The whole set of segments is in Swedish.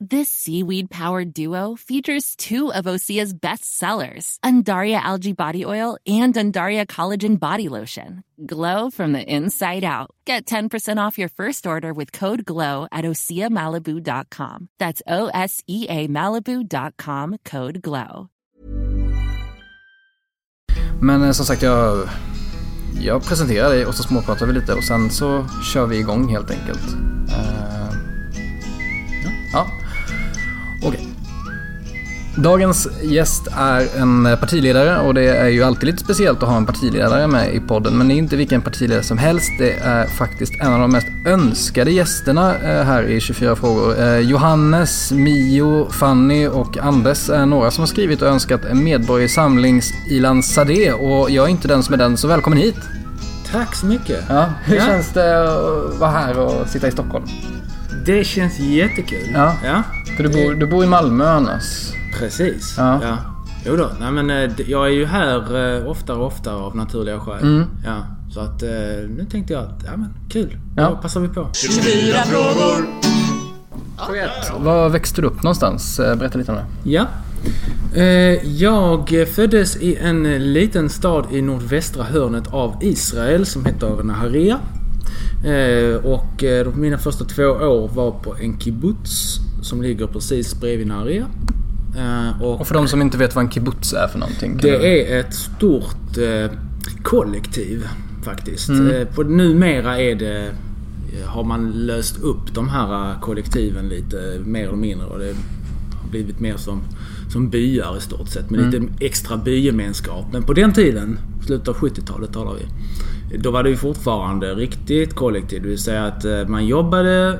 This seaweed powered duo features two of Osea's best sellers, Undaria Algae Body Oil and Undaria Collagen Body Lotion. Glow from the inside out. Get 10% off your first order with code GLOW at OseaMalibu.com. That's O S E A Malibu.com code GLOW. Men eh, som sagt, jag, jag presenterar dig och så småpratar vi lite och sen så kör vi igång helt enkelt. Eh, ja, okej. Dagens gäst är en partiledare och det är ju alltid lite speciellt att ha en partiledare med i podden. Men det är inte vilken partiledare som helst. Det är faktiskt en av de mest önskade gästerna eh, här i 24 frågor. Eh, Johannes, Mio, Fanny och Anders är några som har skrivit och önskat en medborgerlig samlings Ilan Sadeh. Och jag är inte den som är den, så välkommen hit! Tack så mycket. Ja, hur Ja. känns det att vara här och sitta i Stockholm? Det känns jättekul. Ja. ja. För du bor, du bor i Malmö annars? Precis. Ja. Ja. Jo då. Nej men eh, jag är ju här eh, oftare och oftare av naturliga skäl. Mm. Ja. Så att eh, nu tänkte jag att, ja men kul. Ja. Då passar vi på. Var växte du upp någonstans? Eh, Berätta lite om det. Ja. Eh, Jag föddes i en liten stad i nordvästra hörnet av Israel som heter Naharia. Eh, Och eh, mina första två år var på en kibbutz som ligger precis bredvid Naharia. Eh, Och Och för de som inte vet vad en kibbutz är för någonting. kan du- Det är ett stort kollektiv faktiskt. Mm. På, numera är det, har man löst upp de här kollektiven lite mer eller mindre. Och det har blivit mer som, som byar i stort sett. Med Mm. lite extra bygemenskap. Men på den tiden, slutet av 70-talet talar vi. Då var det ju fortfarande riktigt kollektivt, Det vill säga att eh, man jobbade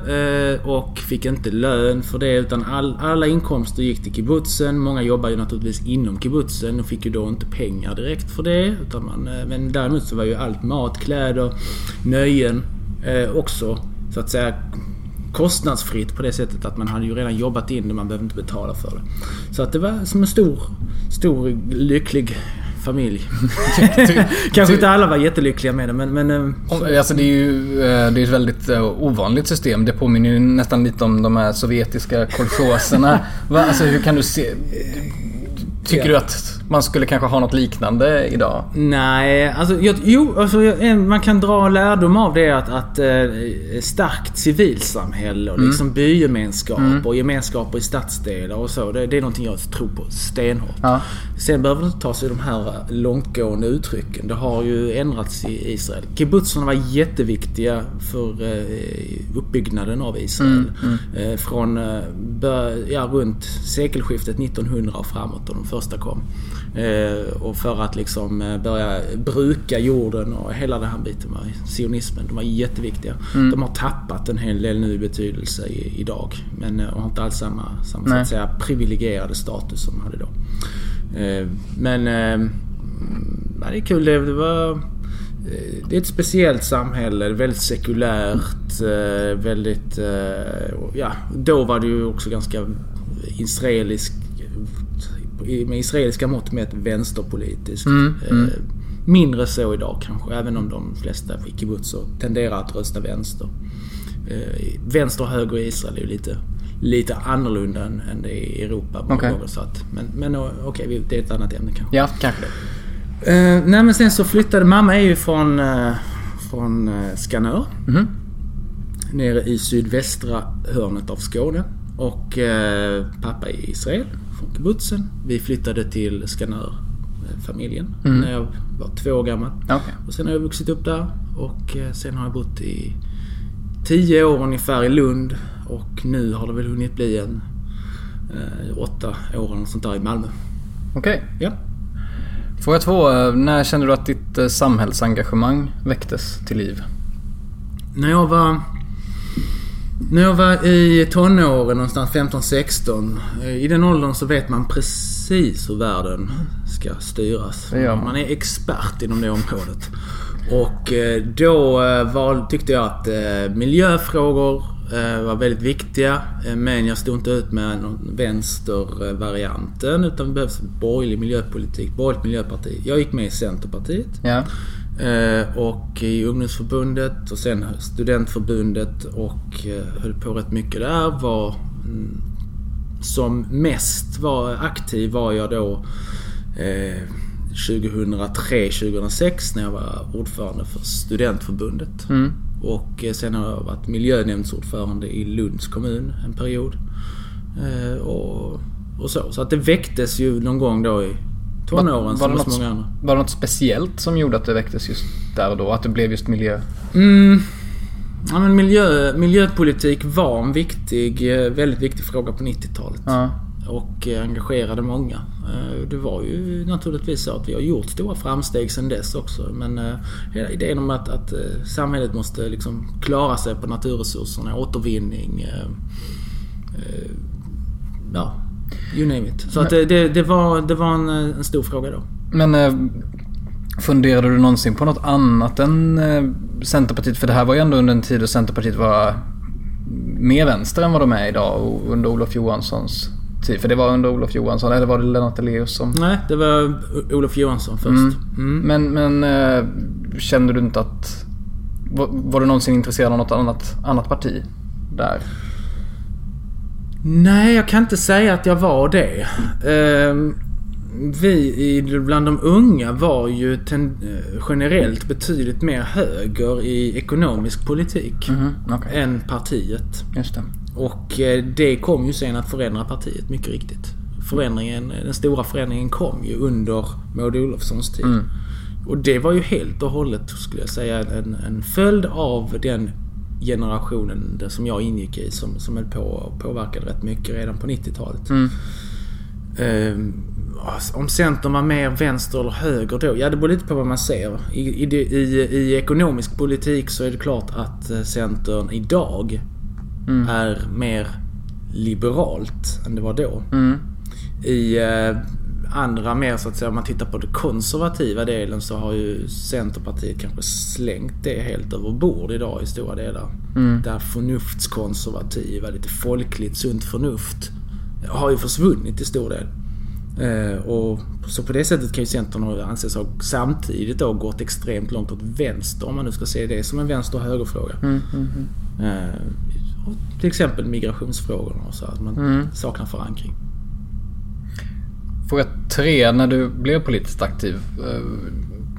eh, och fick inte lön för det. Utan all, alla inkomster gick till kibbutzen. Många jobbade ju naturligtvis inom kibbutzen och fick ju då inte pengar direkt för det. Utan man, eh, men däremot så var ju allt mat, kläder, nöjen också så att säga kostnadsfritt på det sättet att man hade ju redan jobbat in det. Man behövde inte betala för det. Så att det var som en stor, stor lycklig familj. Kanske inte alla var jättelyckliga med det men... men eh, Alltså det är ju eh, det är ett väldigt eh, ovanligt system. Det påminner ju nästan lite om de här sovjetiska kolchoserna. Alltså hur kan du se... Tycker Ja. du att man skulle kanske ha något liknande idag? Nej, alltså jag, jo, alltså jag- man kan dra lärdom av det att, att eh, starkt civilsamhälle och liksom bygemenskap och gemenskaper i stadsdelar och så. Det, det är någonting jag tror på stenhårt. Ja. Sen behöver det inte ta sig de här långtgående uttrycken. Det har ju ändrats i Israel. Kibbutzerna var jätteviktiga för eh, uppbyggnaden av Israel. Eh, från eh, bör, ja, runt sekelskiftet 1900 och framåt då de första kom. Eh, och för att liksom eh, börja bruka jorden och hela den här biten var sionismen. De var jätteviktiga. De har tappat en hel del nu i betydelse idag. Men eh, har inte alls samma, samma så att säga, privilegierade status som de hade då. Men eh, ja, det är kul. Det, var... Det är ett speciellt samhälle, väldigt sekulärt, väldigt... Ja, då var det ju också ganska israelisk... Med israeliska mått mätt vänsterpolitiskt. Eh, Mindre så idag kanske, även om de flesta i kibbutzer tenderar att rösta vänster. Eh, Vänster och höger i Israel är ju lite, lite annorlunda än, det är i Europa många gånger. Så att, men men eh, okej, vi- det är ett annat ämne kanske. Ja, kanske det. Eh, nej men sen så flyttade mamma är ju från, eh, från eh, Skanör. Nere i sydvästra hörnet av Skåne. Och eh, pappa är Israel från kibbutzen. Vi flyttade till Skanör, familjen, när jag var två år gammal. Okej. Och sen har jag vuxit upp där och eh, sen har jag bott i tio år ungefär i Lund. Och nu har det väl hunnit bli en eh, åtta år eller sånt där i Malmö. Okej. Ja. Fråga två. eh, När kände du att ditt eh, samhällsengagemang väcktes till liv? När jag var... När jag var i tonåren, någonstans 15-16. eh, I den åldern så vet man precis hur världen ska styras. Man. man är expert inom det området. Och eh, då eh, val, tyckte jag att miljöfrågor var väldigt viktiga. Men jag stod inte ut med någon vänstervarianten utan det behövs borgerlig miljöpolitik, borgerligt miljöparti. Jag gick med i Centerpartiet. Ja. Eh, och i ungdomsförbundet och sen studentförbundet och eh, höll på rätt mycket där. Var, mm, som mest var aktiv var jag då eh, 2003-2006 när jag var ordförande för studentförbundet. Mm. Och eh, sen har jag varit miljönämndsordförande i Lunds kommun en period. Eh, och, och så. Så att det väcktes ju någon gång då i tonåren Var, som det hos många andra. var det något speciellt som gjorde att det väcktes just där och då? Att det blev just miljö? Mm. Ja, men miljö, miljöpolitik var en viktig, eh, väldigt viktig fråga på 90-talet. Ja. Och eh, engagerade många. Eh, Det var ju naturligtvis så att vi har gjort stora framsteg sedan dess också. Men hela idén om att, att samhället måste liksom klara sig på naturresurserna, återvinning. Ja, you name it. Så att det, det, var, det var en, en stor fråga då. Men eh, funderade du någonsin på något annat än eh, Centerpartiet? För det här var ju ändå under en tid då Centerpartiet var mer vänster än vad de är idag och under Olof Johanssons tid. För det var under Olof Johansson, eller var det Lennart Daléus som... Nej, det var Olof Johansson först. Mm. Mm. Men, men eh, kände du inte att... Var, var du någonsin intresserad av något annat, annat parti där? Nej, jag kan inte säga att jag var det. Ehm, vi bland de unga var ju ten, eh, generellt betydligt mer höger i ekonomisk politik Mhm, okej. än partiet. Just det. Och eh, det kom ju sen att förändra partiet, mycket riktigt. Förändringen, den stora förändringen kom ju under Maud Olofssons tid. Mm. Och det var ju helt och hållet, skulle jag säga, en, en följd av den generationen som jag ingick i som, som höll på och påverkade rätt mycket redan på 90-talet. Mm. Ehm, om Centern var mer vänster eller höger då? Ja, det beror lite på vad man ser. I, i, i, I ekonomisk politik så är det klart att eh, Centern idag Mm. är mer liberalt än det var då. Mm. I eh, andra mer så att säga, om man tittar på den konservativa delen så har ju Centerpartiet kanske slängt det helt över bord idag i stora delar. Mm. Det här förnuftskonservativa, lite folkligt sunt förnuft har ju försvunnit i stor del. Eh, och så på det sättet kan ju Centern anses ha samtidigt då gått extremt långt åt vänster om man nu ska se det som en vänster och högerfråga. Mm, mm, mm. Eh, och till exempel migrationsfrågorna och så, att man Mm. saknar förankring. Fråga tre. När du blev politiskt aktiv. eh,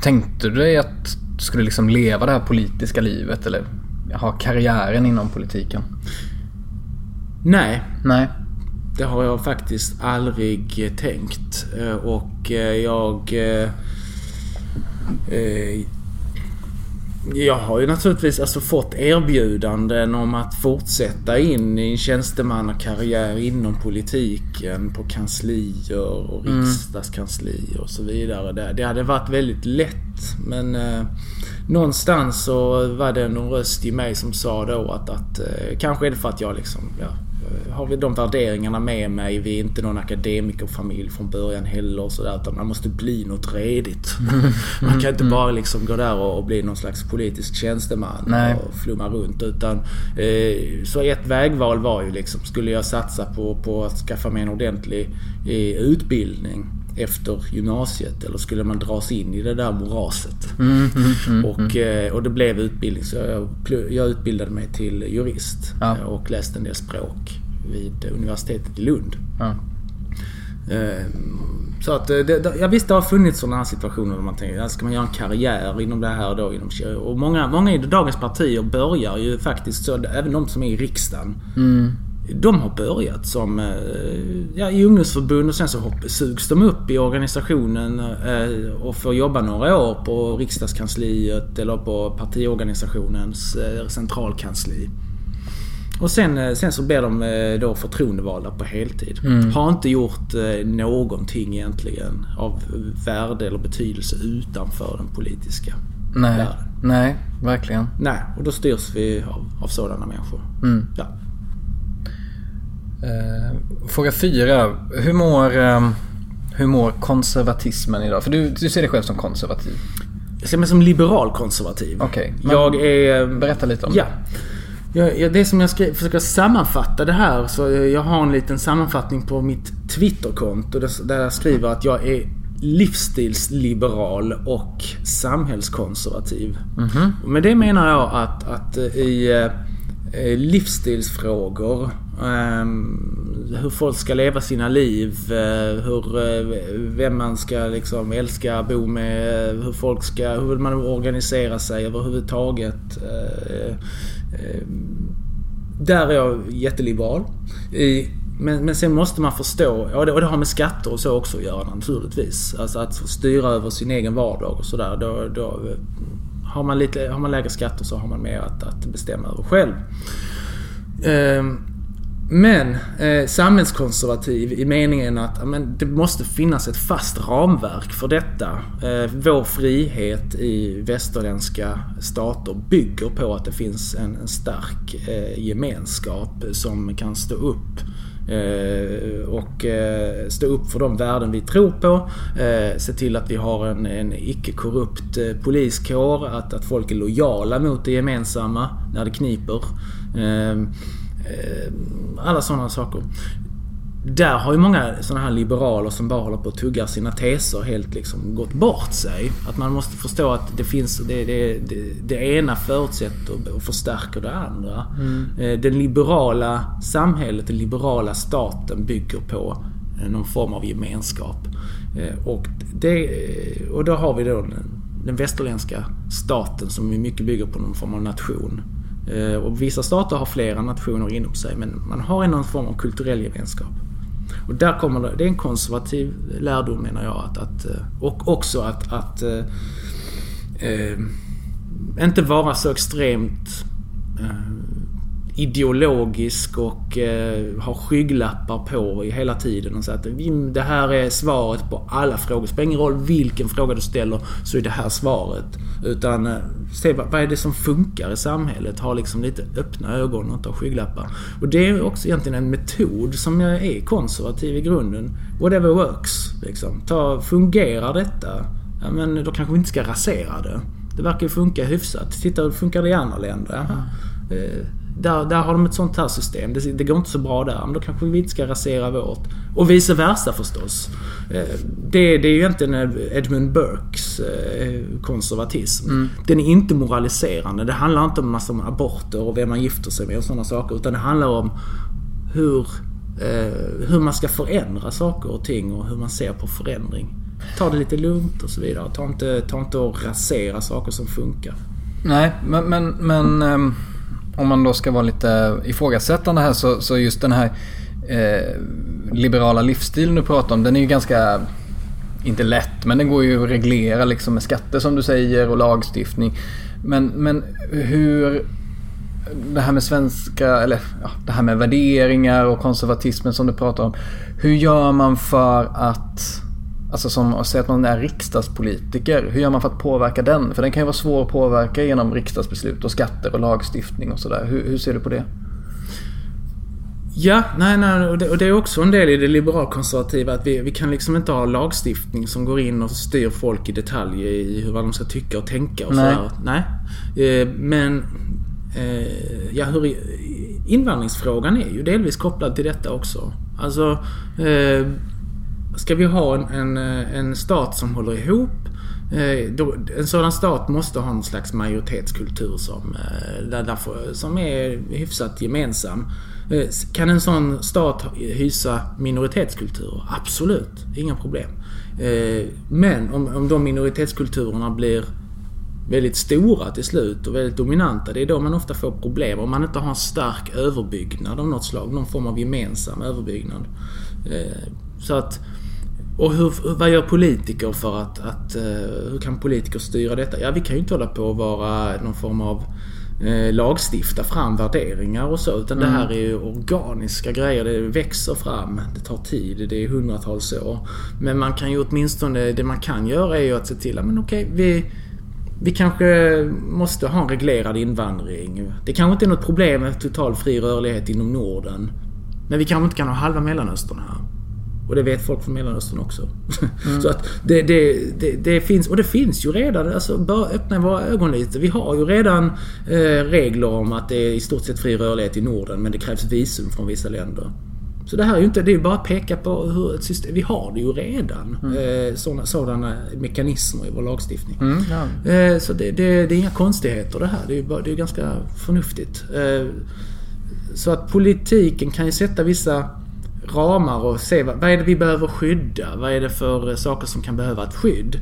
Tänkte du dig att du skulle liksom leva det här politiska livet eller ha karriären inom politiken? Nej, Nej. det har jag faktiskt aldrig tänkt. Eh, Och eh, jag... Jag har ju naturligtvis alltså fått erbjudanden om att fortsätta in i en tjänstemannakarriär inom politiken på kanslier och riksdagskanslier och så vidare. Det, hade varit väldigt lätt men eh, någonstans så var det någon röst i mig som sa då att, att eh, kanske är det för att jag liksom, ja, har vi de värderingarna med mig. Vi är inte någon akademikerfamilj från början heller och sådär. Utan man måste bli något redigt. Man kan inte bara liksom gå där och, och bli någon slags politisk tjänsteman Nej. och flumma runt. Utan, eh, så ett vägval var ju liksom, skulle jag satsa på, på att skaffa mig en ordentlig eh, utbildning efter gymnasiet eller skulle man dras in i det där moraset? Mm, mm, mm, Och, eh, och det blev utbildning så jag, utbildade mig till jurist Ja. eh, och läste en del språk vid universitetet i Lund. Ja. Eh, Så att eh, det, jag visste det har funnits sådana här situationer där man tänker, ska man göra en karriär inom det här då? Inom, och många, många i dagens partier börjar ju faktiskt så, även de som är i riksdagen. Mm. De har börjat som eh, ja, i ungdomsförbund och sen så sugs de upp i organisationen eh, och får jobba några år på riksdagskansliet eller på partiorganisationens eh, centralkansli. Och sen, sen så blir de då förtroendevalda på heltid. Har inte gjort någonting egentligen av värde eller betydelse utanför den politiska Nej. världen. Nej, verkligen. Nej, och då styrs vi av, av sådana människor. Mm. Ja. Eh, fråga fyra. Hur mår, eh, hur mår konservatismen idag? För du, du ser dig själv som konservativ. Jag ser mig som liberal konservativ. Okej, men- Jag är... Berätta lite om Ja. Ja, ja, det som jag ska försöka sammanfatta det här, så jag har en liten sammanfattning på mitt Twitterkonto där jag skriver att jag är livsstilsliberal och samhällskonservativ. Mm -hmm. Med det menar jag att, att i eh, Eh, livsstilsfrågor, ehm, hur folk ska leva sina liv, eh, hur, eh, vem man ska liksom älska, bo med, hur folk ska, hur man organisera sig överhuvudtaget. Där är jag jätteliberal. Men, men sen måste man förstå, och det, och det har med skatter och så också att göra naturligtvis. Alltså att styra över sin egen vardag och sådär. Då, då, har, man lite, har man lägre skatter så har man mer att, att bestämma över själv. Ehm, men eh, samhällskonservativ i meningen att men, det måste finnas ett fast ramverk för detta. Eh, vår frihet i västerländska stater bygger på att det finns en, en stark eh, gemenskap som kan stå upp Eh, och eh, stå upp för de värden vi tror på. Eh, se till att vi har en, en icke-korrupt poliskår. Att, att folk är lojala mot det gemensamma när det kniper. Alla sådana saker där har ju många sådana här liberaler som bara håller på att tugga sina teser helt liksom gått bort sig. Att man måste förstå att det finns, det, det, det, det ena förutsätter och förstärker det andra. Mm. Eh, det liberala samhället, den liberala staten bygger på eh, någon form av gemenskap. Eh, och, det, och då har vi då den, den västerländska staten som mycket bygger på någon form av nation. Och vissa stater har flera nationer inom sig men man har någon form av kulturell gemenskap. Och där kommer det, det är en konservativ lärdom menar jag. Att, att, eh, och också att, att eh, eh, inte vara så extremt eh, ideologisk och eh, har skygglappar på hela tiden och säga att det här är svaret på alla frågor. Det spelar ingen roll vilken fråga du ställer så är det här svaret. Utan eh, se vad, vad är det som funkar i samhället? Ha liksom lite öppna ögon och inte ha skygglappar. Och det är också egentligen en metod som jag är konservativ i grunden. Whatever works. Liksom. Ta, fungerar detta? Ja, men då kanske vi inte ska rasera det. Det verkar ju funka hyfsat. Titta hur funkar det i andra länder? Jaha. Eh, där, där har de ett sånt här system. Det, det, går inte så bra där. Men då kanske vi inte ska rasera vårt. Och vice versa förstås. Eh, det, det är ju egentligen Edmund Burkes eh, konservatism. Mm. Den är inte moraliserande. Det handlar inte om massa aborter och vem man gifter sig med och sådana saker. Utan det handlar om hur, eh, hur man ska förändra saker och ting och hur man ser på förändring. Ta det lite lugnt och så vidare. Ta inte, ta inte och rasera saker som funkar. Nej, men... men, men um om man då ska vara lite ifrågasättande här så, så just den här eh, liberala livsstilen du pratar om den är ju ganska, inte lätt, men den går ju att reglera liksom med skatter som du säger och lagstiftning. Men, men hur det här med svenska, eller ja, det här med värderingar och konservatismen som du pratar om. Hur gör man för att Alltså som att säga att man är riksdagspolitiker. Hur gör man för att påverka den? För den kan ju vara svår att påverka genom riksdagsbeslut och skatter och lagstiftning och sådär. Hur, hur ser du på det? Ja, nej, nej, och det, och det är också en del i det liberalkonservativa att vi, vi kan liksom inte ha lagstiftning som går in och styr folk i detalj i hur, vad de ska tycka och tänka och nej. sådär. Nej. Eh, men, eh, ja, hur, invandringsfrågan är ju delvis kopplad till detta också. Alltså, eh, Ska vi ha en, en, eh, en stat som håller ihop eh, då, en sådan stat måste ha någon slags majoritetskultur som, eh, därför, som är hyfsat gemensam. Kan en sån stat hysa minoritetskulturer? Absolut, inga problem. Men om, om de minoritetskulturerna blir väldigt stora till slut och väldigt dominanta, det är då man ofta får problem. Om man inte har en stark överbyggnad av något slag, någon form av gemensam överbyggnad. Så att och hur, vad gör politiker för att, att, eh, hur kan politiker styra detta? Ja, vi kan ju inte hålla på att vara någon form av eh, lagstifta fram värderingar och så. Utan mm. det här är ju organiska grejer. Det växer fram. Det tar tid. Det är hundratals år. Men man kan ju åtminstone, det man kan göra är ju att se till att, men okej, vi vi kanske måste ha en reglerad invandring. Det kanske inte är något problem med total fri rörlighet inom Norden. Men vi kanske inte kan ha halva Mellanöstern här. Och det vet folk från Mellanöstern också. Mm. så att det, det, det, det, finns, och det finns ju redan, alltså bara öppna våra ögon lite. Vi har ju redan eh, regler om att det är i stort sett fri rörlighet i Norden men det krävs visum från vissa länder. Så det här är ju inte, det är bara att peka på hur ett system, vi har det ju redan. Mm. Eh, sådana, sådana mekanismer i vår lagstiftning. Mm, ja. eh, så det, det, det, är inga konstigheter det här. Det är, bara, det är ganska förnuftigt. Eh, så att politiken kan ju sätta vissa ramar och se vad, vad är det vi behöver skydda? Vad är det för saker som kan behöva ett skydd?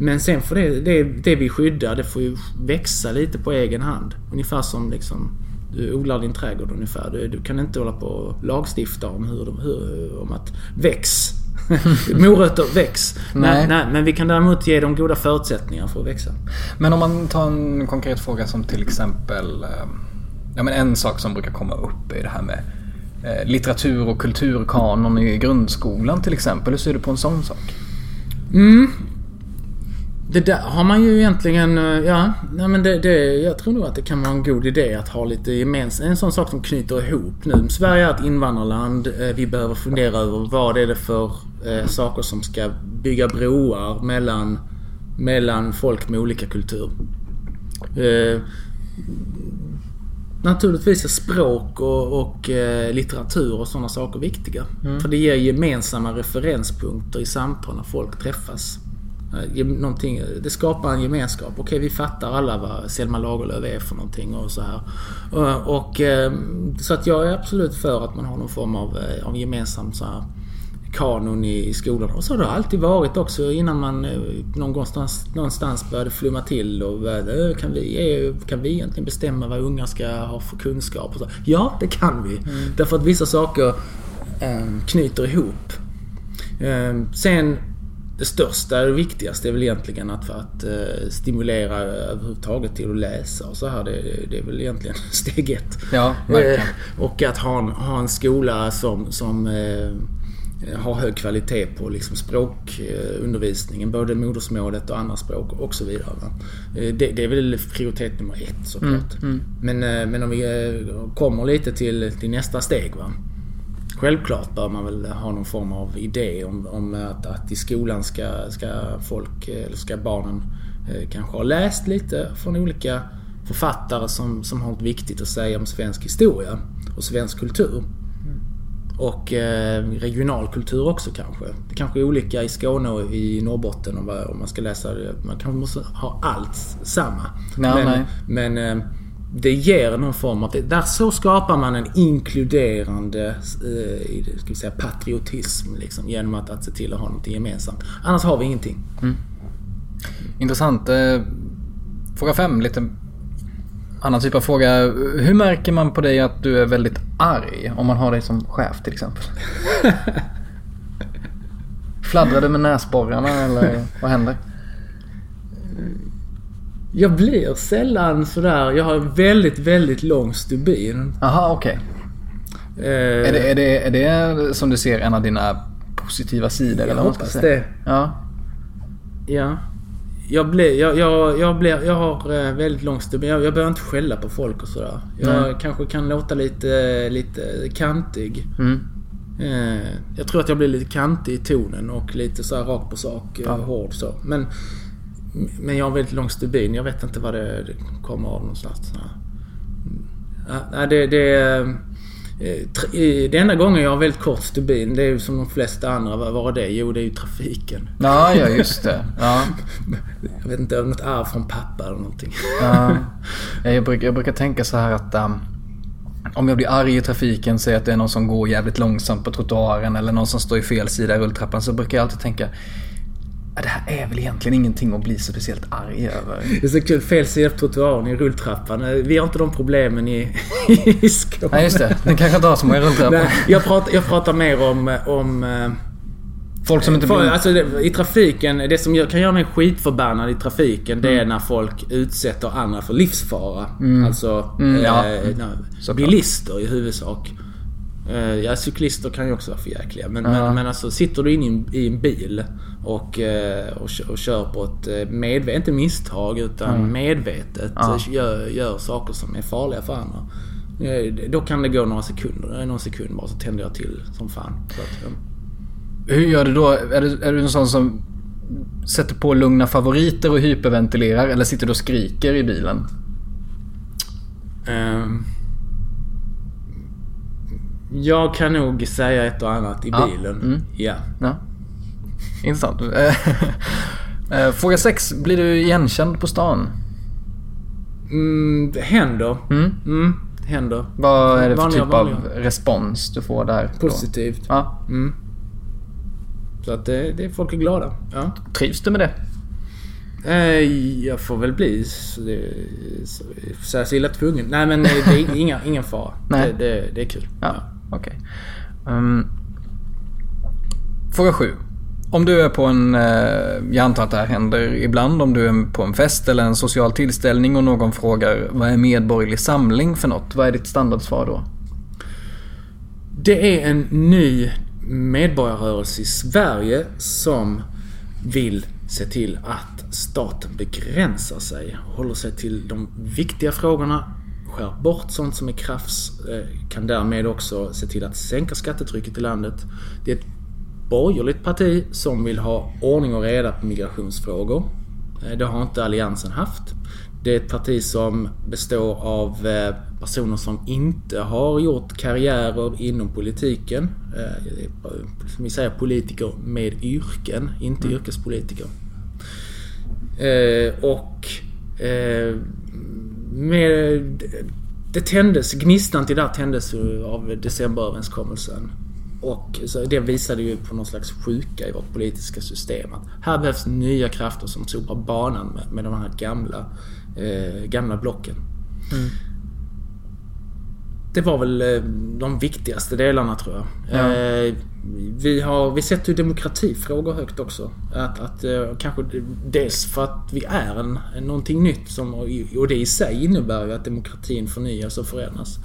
Men sen får det, det, det vi skyddar, det får ju växa lite på egen hand. Ungefär som liksom du odlar din trädgård ungefär. Du, du kan inte hålla på och lagstifta om, hur, hur, om att väx. Morötter väx. Nej. Nej. Men vi kan däremot ge dem goda förutsättningar för att växa. Men om man tar en konkret fråga som till exempel eh, Ja, men en sak som brukar komma upp är det här med eh, Eh, litteratur och kulturkanon i grundskolan till exempel. Hur ser du på en sån sak? Mm. Det där har man ju egentligen, eh, ja, nej men det, det, jag tror nog att det kan vara en god idé att ha lite gemensamt. En sån sak som knyter ihop nu. Sverige är ett invandrarland. Eh, vi behöver fundera över vad är det för eh, saker som ska bygga broar mellan, mellan folk med olika kultur. Eh, Naturligtvis är språk och, och eh, litteratur och sådana saker viktiga. Mm. För det ger gemensamma referenspunkter i samtal när folk träffas. Eh, någonting, det skapar en gemenskap. Okej, vi fattar alla vad Selma Lagerlöf är för någonting och så här. Och, och eh, så att jag är absolut för att man har någon form av, eh, av gemensam så här, kanon i skolan. Och så har det alltid varit också innan man eh, någonstans, någonstans började flumma till och äh, kan vi, kan vi egentligen bestämma vad unga ska ha för kunskap? Och så. Ja, det kan vi. Mm. Därför att vissa saker knyter ihop. Sen det största och viktigaste är väl egentligen att, att uh, stimulera överhuvudtaget till att läsa och så här. Det, det är väl egentligen steg ett. Ja, verkligen. Och att ha en, ha en skola som, som Eh, har hög kvalitet på liksom språkundervisningen, både modersmålet och andra språk och så vidare. Eh, det, det, är väl prioritet nummer ett såklart. Mm, mm. Men, eh, men om vi kommer lite till, till nästa steg. Va? Självklart bör man väl ha någon form av idé om, om att, att i skolan ska, ska folk, eller ska barnen kanske ha läst lite från olika författare som, som har något viktigt att säga om svensk historia och svensk kultur. Och eh, regionalkultur också kanske. Det kanske är olika i Skåne och i Norrbotten om, om man ska läsa det. Man kanske måste ha allt samma. Nej, men nej. men eh, det ger någon form av... Där så skapar man en inkluderande eh, ska vi säga, patriotism liksom, genom att, att se till att ha något gemensamt. Annars har vi ingenting. Mm. Intressant. Fråga fem, lite annan typ av fråga. Hur märker man på dig att du är väldigt arg? Om man har dig som chef till exempel. Fladdrar du med näsborrarna eller vad händer? Jag blir sällan sådär. Jag har väldigt, väldigt lång stubin. Aha, okej. Okay. Eh, är, det, är, det, är det som du ser en av dina positiva sidor? Jag eller hoppas det. Ja. Ja jag, blir, jag, jag, jag, blir, jag har eh, väldigt lång stubin. Jag, jag börjar inte skälla på folk och sådär. Jag mm. kanske kan låta lite, lite kantig. Mm. Eh, jag tror att jag blir lite kantig i tonen och lite så här rakt på sak, ja. hård så. Men, men jag har väldigt lång stubin. Jag vet inte vad det, det kommer av någonstans. Ja, det, det, Eh, det enda gången jag har väldigt kort stubin, det är ju som de flesta andra. Vad var det? Jo, det är ju trafiken. Ja, ja just det. Ja. Jag vet inte, något arv från pappa eller någonting. Ja. Jag, brukar, jag brukar tänka så här att um, om jag blir arg i trafiken, säger att det är någon som går jävligt långsamt på trottoaren eller någon som står i fel sida i rulltrappan, så brukar jag alltid tänka det här är väl egentligen ingenting att bli så speciellt arg över. Det är så kul. Fel sida på trottoaren i rulltrappan. Vi har inte de problemen i, i Skåne. Nej, just det. Den kanske inte har så många rulltrappor. jag, pratar, jag pratar mer om, om eh, Folk som inte blir... Alltså i trafiken, det som kan göra mig skitförbannad i trafiken det är mm. när folk utsätter andra för livsfara. Mm. Alltså mm, ja. eh, bilister i huvudsak. Eh, ja, cyklister kan ju också vara förjäkliga. Men, ja. men, men alltså sitter du inne i en bil och, eh, och, och kör på ett eh, medvetet, inte misstag utan mm. medvetet ja. gör, gör saker som är farliga för andra. Då kan det gå några sekunder, någon sekund bara så tänder jag till som fan. Att, ja. hur gör du då? Är du, är du en sån som sätter på lugna favoriter och hyperventilerar eller sitter du och skriker i bilen? Ehm, jag kan nog säga ett och annat i Ja, bilen. mm. Ja. Ja. Intressant. Eh, Fråga 6. Blir du igenkänd på stan? Mm, det händer. Mm. Mm, det händer. Vad är det för Vanliga, typ vanliga. av respons du får där? Positivt. Ja. Mm. Så att det, det, folk är glada. Ja. Trivs du med det? Eh, jag får väl bli så så, så, illa tvungen. Nej men eh, det är inga, ingen fara. Nej. Det, det, det är kul. Ja, okej. Ehm, fråga 7. Om du är på en, eh, jag antar att det här händer ibland, om du är på en fest eller en social tillställning och någon frågar vad är medborgerlig samling för något? Vad är ditt standardsvar då? Det är en ny medborgarrörelse i Sverige som vill se till att staten begränsar sig. Håller sig till de viktiga frågorna. Skär bort sånt som är krafs. eh, Kan därmed också se till att sänka skattetrycket i landet. Det är ett borgerligt parti som vill ha ordning och reda på migrationsfrågor. Eh, Det har inte Alliansen haft. Det är ett parti som består av eh, personer som inte har gjort karriärer inom politiken. Som vi säger politiker med yrken, inte yrkespolitiker. Eh, och med, det tändes, gnistan till det här tändes ju av decemberöverenskommelsen. Och så det visade ju på någon slags sjuka i vårt politiska system. Att här behövs nya krafter som sopar banan med, med de här gamla, eh, gamla blocken. Mm. Det var väl eh, de viktigaste delarna tror jag. Ja. Eh, vi, har, vi sätter ju demokratifrågor högt också. Att, att, eh, kanske dels för att vi är en, någonting nytt som, och det i sig innebär ju att demokratin förnyas och förändras.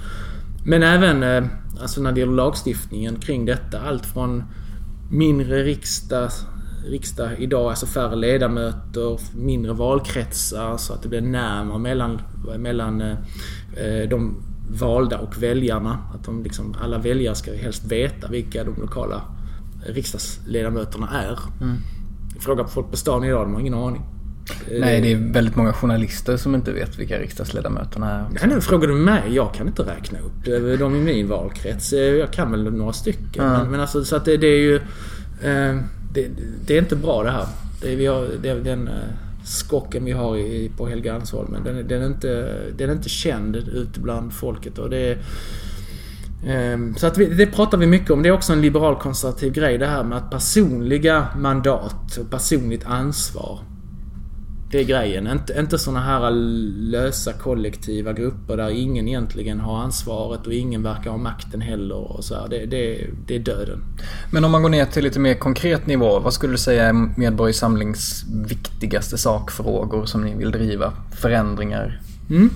Men även eh, alltså när det gäller lagstiftningen kring detta. Allt från mindre riksdag, riksdag idag, alltså färre ledamöter, mindre valkretsar så att det blir närmare mellan, mellan de valda och väljarna. Att de liksom, alla väljare ska helst veta vilka de lokala riksdagsledamöterna är. Fråga på folk på stan idag, de har ingen aning. Nej, det är väldigt många journalister som inte vet vilka riksdagsledamöterna är. Nej, nu frågar du mig. Jag kan inte räkna upp eh, dem i min valkrets. Eh, Jag kan väl några stycken. Ja. Men, men alltså så att det, det är ju... Eh, det, det är inte bra det här. Det, vi har, det, den eh, skocken vi har i, på Helgeandsholmen. Den, är- den, är inte, den är inte känd ute bland folket. Och det är, ehm, Så att vi, det pratar vi mycket om. Det är också en liberal konservativ grej det här med att personliga mandat och personligt ansvar. Det är grejen. Inte, inte såna här lösa kollektiva grupper där ingen egentligen har ansvaret och ingen verkar ha makten heller. Och så. Det, det, det är döden. Men om man går ner till lite mer konkret nivå. Vad skulle du säga är Medborgerlig Samlings viktigaste sakfrågor som ni vill driva? Förändringar? Mm.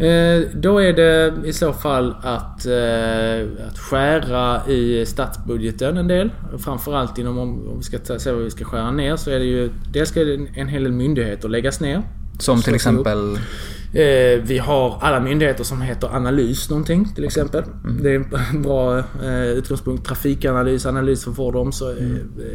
Eh, då är det i så fall att, eh, att skära i statsbudgeten en del. Framförallt inom, om, vi ska se vad vi ska skära ner, så är det ju... Dels ska en hel del myndigheter läggas ner. Som till exempel... Eh, vi har alla myndigheter som heter analys någonting till exempel. Det är en bra utgångspunkt. Trafikanalys, analys för vård och omsorg.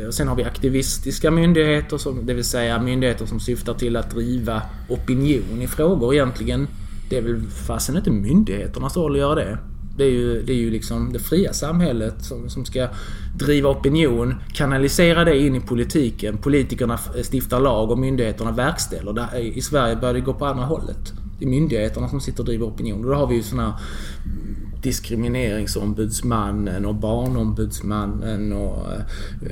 Och sen har vi aktivistiska myndigheter, som, det vill säga myndigheter som syftar till att driva opinion i frågor egentligen. Det är väl fasen inte myndigheternas roll att göra det. Det är ju, det är ju liksom det fria samhället som, som ska driva opinion, kanalisera det in i politiken. Politikerna stiftar lag och myndigheterna verkställer. Det, I Sverige börjar det gå på andra hållet. Det är myndigheterna som sitter och driver opinion. Och då har vi ju såna diskrimineringsombudsmannen och barnombudsmannen och eh,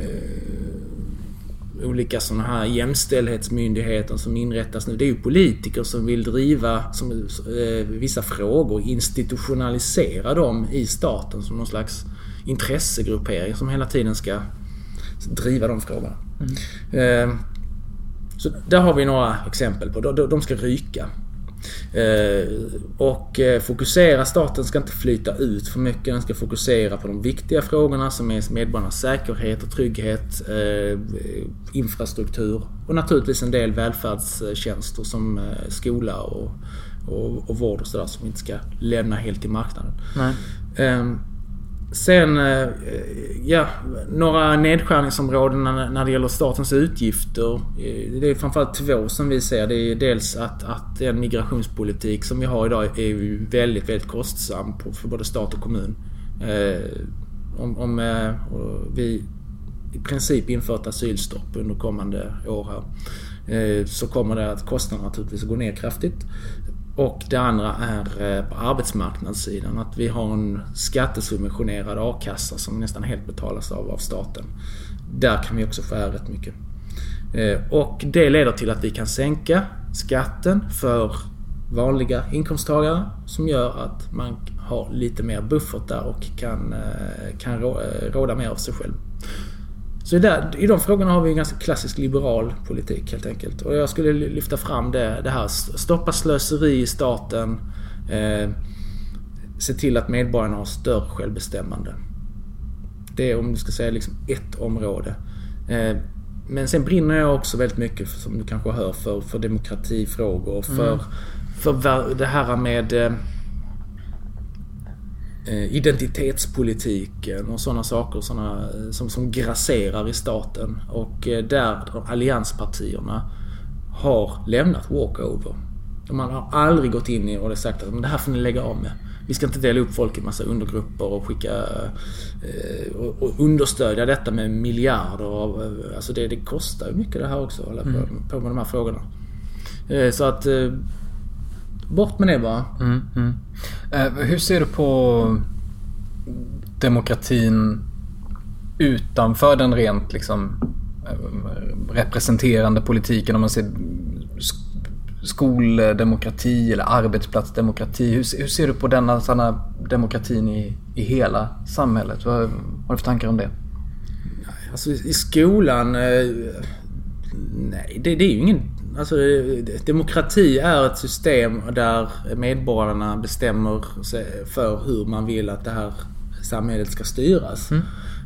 olika sådana här jämställdhetsmyndigheter som inrättas nu. Det är ju politiker som vill driva som, eh, vissa frågor, institutionalisera dem i staten som någon slags intressegruppering som hela tiden ska driva de frågorna. Eh, så där har vi några exempel på. De, de ska ryka. Eh, och eh, fokusera, staten ska inte flyta ut för mycket. Den ska fokusera på de viktiga frågorna som är medborgarnas säkerhet och trygghet, eh, infrastruktur och naturligtvis en del välfärdstjänster som skola och, och, och vård och sådär som vi inte ska lämna helt till marknaden. Nej. Sen, eh, eh, ja, några nedskärningsområden när det gäller statens utgifter. Eh, det är framförallt två som vi ser. Det är dels att, att den migrationspolitik som vi har idag är väldigt, väldigt kostsam för både stat och kommun. Om, om vi i princip inför ett asylstopp under kommande år här så kommer det att kostnaderna naturligtvis att gå ner kraftigt. Och det andra är eh, på arbetsmarknadssidan att vi har en skattesubventionerad a-kassa som nästan helt betalas av, av staten. Där kan vi också skära rätt mycket. Eh, och det leder till att vi kan sänka skatten för vanliga inkomsttagare som gör att man har lite mer buffert där och kan, eh, kan råda mer av sig själv. Så där, i de frågorna har vi en ganska klassisk liberal politik helt enkelt. Och jag skulle lyfta fram det, det här. Stoppa slöseri i staten. Eh, se till att medborgarna har större självbestämmande. Det är om du ska säga liksom ett område. Eh, men sen brinner jag också väldigt mycket, som du kanske hör, för, för demokratifrågor. För, mm. för det här med eh, identitetspolitiken och sådana saker såna, eh, som, som grasserar i staten. Och eh, där allianspartierna har lämnat walkover. Man har aldrig gått in i och sagt att det här får ni lägga av med. Vi ska inte dela upp folk i massa undergrupper och skicka och understödja detta med miljarder. Alltså det, det kostar ju mycket det här också att hålla mm. på med de här frågorna. Så att Bort med det bara. Mm, mm. Eh, hur ser du på demokratin utanför den rent liksom eh, representerande politiken? Om man ser skoldemokrati eller arbetsplatsdemokrati. Hur, hur ser du på denna såna demokratin i, i hela samhället? Vad, vad har du för tankar om det? Alltså i skolan... Eh, nej, det, det är ju ingen Alltså, demokrati är ett system där medborgarna bestämmer för hur man vill att det här samhället ska styras. Mm.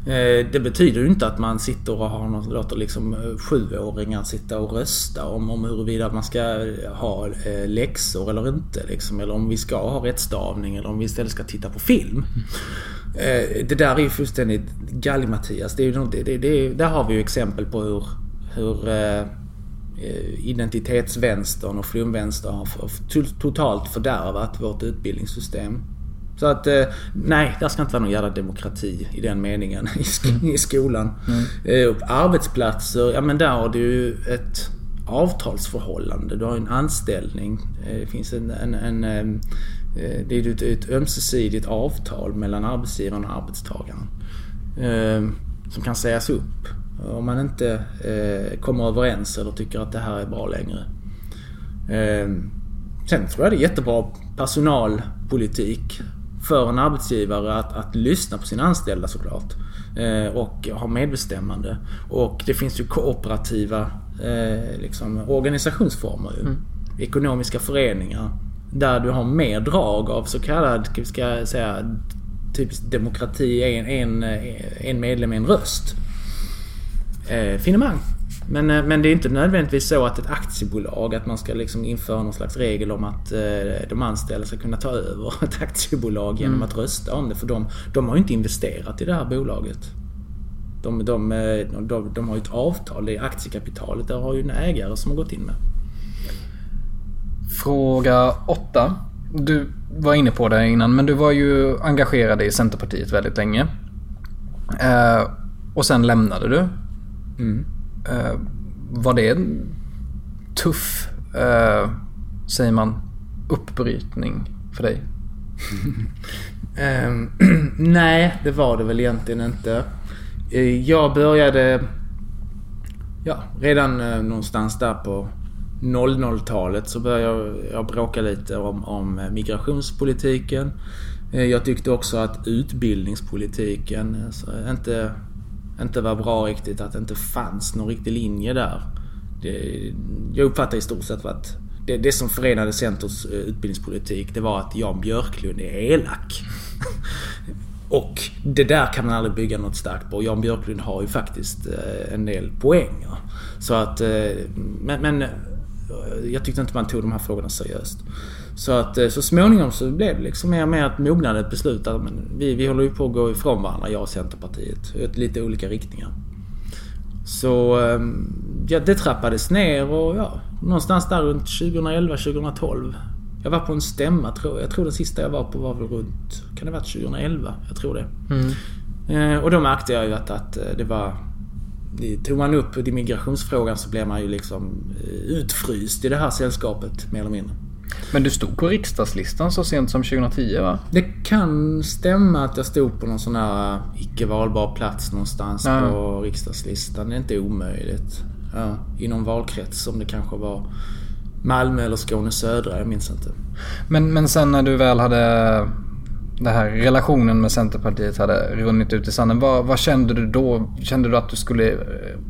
Eh, det betyder ju inte att man sitter och har något, låter liksom eh, sjuåringar sitta och rösta om, om huruvida man ska ha eh, läxor eller inte. Liksom, eller om vi ska ha rättstavning eller om vi istället ska titta på film. Mm. Det där är ju fullständigt gallimatias. Det är det, det, det, där har vi ju exempel på hur, hur Eh, identitetsvänstern och flumvänstern har totalt fördärvat vårt utbildningssystem. Så att eh, nej, där ska inte vara någon jävla demokrati i den meningen i, mm. skolan. Mm. Arbetsplatser, ja men där har du ju ett avtalsförhållande. Du har en anställning. Det finns en, en, en det är ett, ett ömsesidigt avtal mellan arbetsgivaren och arbetstagaren. Som kan sägas upp. Om man inte eh, kommer överens eller tycker att det här är bra längre. Eh, sen tror jag det är jättebra personalpolitik för en arbetsgivare att, att lyssna på sina anställda såklart. Eh, och ha medbestämmande. Och det finns ju kooperativa eh, liksom, organisationsformer. Ju. Mm. Ekonomiska föreningar. Där du har mer drag av så kallad, ska jag säga, typisk demokrati, en, en, en medlem, en röst eh, finemang. Men, eh, men det är inte nödvändigtvis så att ett aktiebolag, att man ska liksom införa någon slags regel om att eh, de anställda ska kunna ta över ett aktiebolag genom mm. att rösta om det. För de, de har ju inte investerat i det här bolaget. De, de, eh, de, de har ju ett avtal, det är aktiekapitalet, där har ju en ägare som har gått in med. Fråga 8. Du var inne på det innan, men du var ju engagerad i Centerpartiet väldigt länge. Och sen lämnade du Mm. Uh, var det en tuff, uh, säger man, uppbrytning för dig? um, nej, det var det väl egentligen inte. Eh, jag började ja, redan någonstans där på 00-talet så började jag bråka lite om, om migrationspolitiken. Jag tyckte också att utbildningspolitiken alltså, inte inte var bra riktigt, att det inte fanns någon riktig linje där. Det, jag uppfattar i stort sett att det, det som förenade Centers eh, utbildningspolitik det var att Jan Björklund är elak. Och det där kan man aldrig bygga något starkt på. Jan Björklund har ju faktiskt eh, en del poänger. Så att, eh, men, men jag tyckte inte man tog de här frågorna seriöst. Så att så småningom så blev det liksom mer och mer ett mognande ett beslut att men vi, vi håller ju på att gå ifrån varandra, jag och Centerpartiet. I lite olika riktningar. Så ja, det trappades ner och ja, någonstans där runt 2011-2012. Jag var på en stämma tror jag. Jag tror den sista jag var på var väl runt, kan det ha varit 2011? Jag tror det. Mm. Och då märkte jag ju att, att det var Tog man upp migrationsfrågan så blev man ju liksom utfryst i det här sällskapet mer eller mindre. Men du stod på riksdagslistan så sent som 2010 va? Det kan stämma att jag stod på någon sån här icke valbar plats någonstans ja. på riksdagslistan. Det är inte omöjligt. Ja, I någon valkrets som det kanske var Malmö eller Skåne södra, jag minns inte. Men, men sen när du väl hade den här relationen med Centerpartiet hade runnit ut i sanden. Vad, vad, kände du då? Kände du att du skulle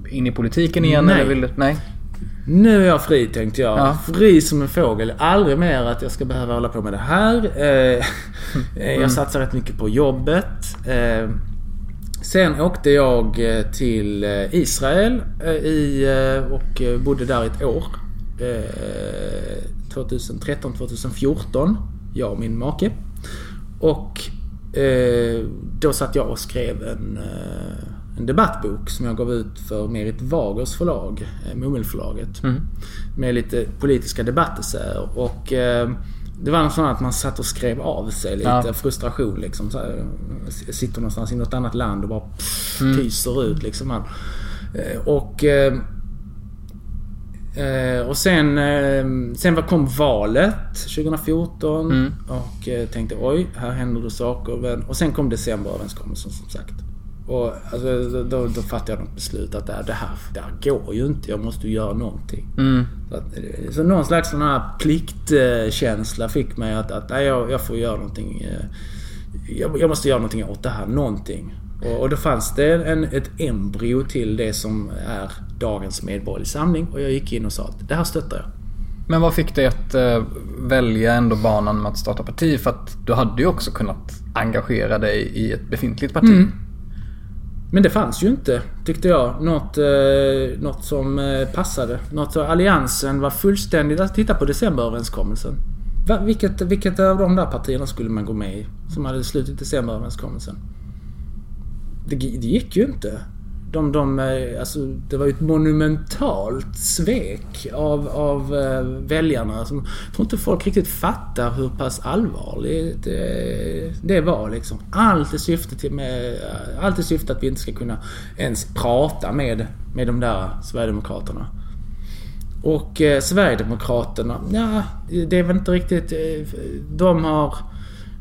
in i politiken igen? Nej. Eller vill, nej. Nu är jag fri tänkte jag. Ja. Fri som en fågel. Aldrig mer att jag ska behöva hålla på med det här. Eh, mm. Jag satsar rätt mycket på jobbet. Eh, sen åkte jag till Israel i, och bodde där ett år. 2013-2014. Jag och min make. Och då satt jag och skrev en en debattbok som jag gav ut för Merit Wagers förlag, eh, Mummelförlaget. Mm. Med lite politiska debatessäer. Och eh, det var något sånt att man satt och skrev av sig lite ja. frustration liksom. Så här, sitter någonstans i något annat land och bara pff, mm. pyser ut liksom. Man. Eh, och eh, eh, och sen, sen kom valet 2014 mm. och tänkte oj, här händer det saker. Och sen kom decemberöverenskommelsen som sagt. Och alltså, då, då fattade jag något beslut att det här, det här går ju inte. Jag måste ju göra någonting. Mm. Så, att, så någon slags sån här pliktkänsla fick mig att, att nej, jag, jag får göra någonting. Eh, jag, jag, måste göra någonting åt det här. Någonting. Och, och då fanns det en, ett embryo till det som är dagens Medborgerlig Samling. Och jag gick in och sa att det här stöttar jag. Men vad fick dig att uh, välja ändå banan med att starta parti? För att du hade ju också kunnat engagera dig i ett befintligt parti. Mm. Men det fanns ju inte, tyckte jag, något, eh, något som eh, passade. Något, så alliansen var fullständigt... Alltså, titta på decemberöverenskommelsen. Va, vilket, vilket av de där partierna skulle man gå med i? Som hade slutit decemberöverenskommelsen? Det, det gick ju inte de, de, eh, alltså, det var ju ett monumentalt svek av, av eh, väljarna. Som, jag tror inte folk riktigt fattar hur pass allvarligt det, det var. Liksom. Allt i syfte, till med, allt i syfte att vi inte ska kunna ens prata med, med de där Sverigedemokraterna. Och eh, Sverigedemokraterna, ja, det är väl inte riktigt... De har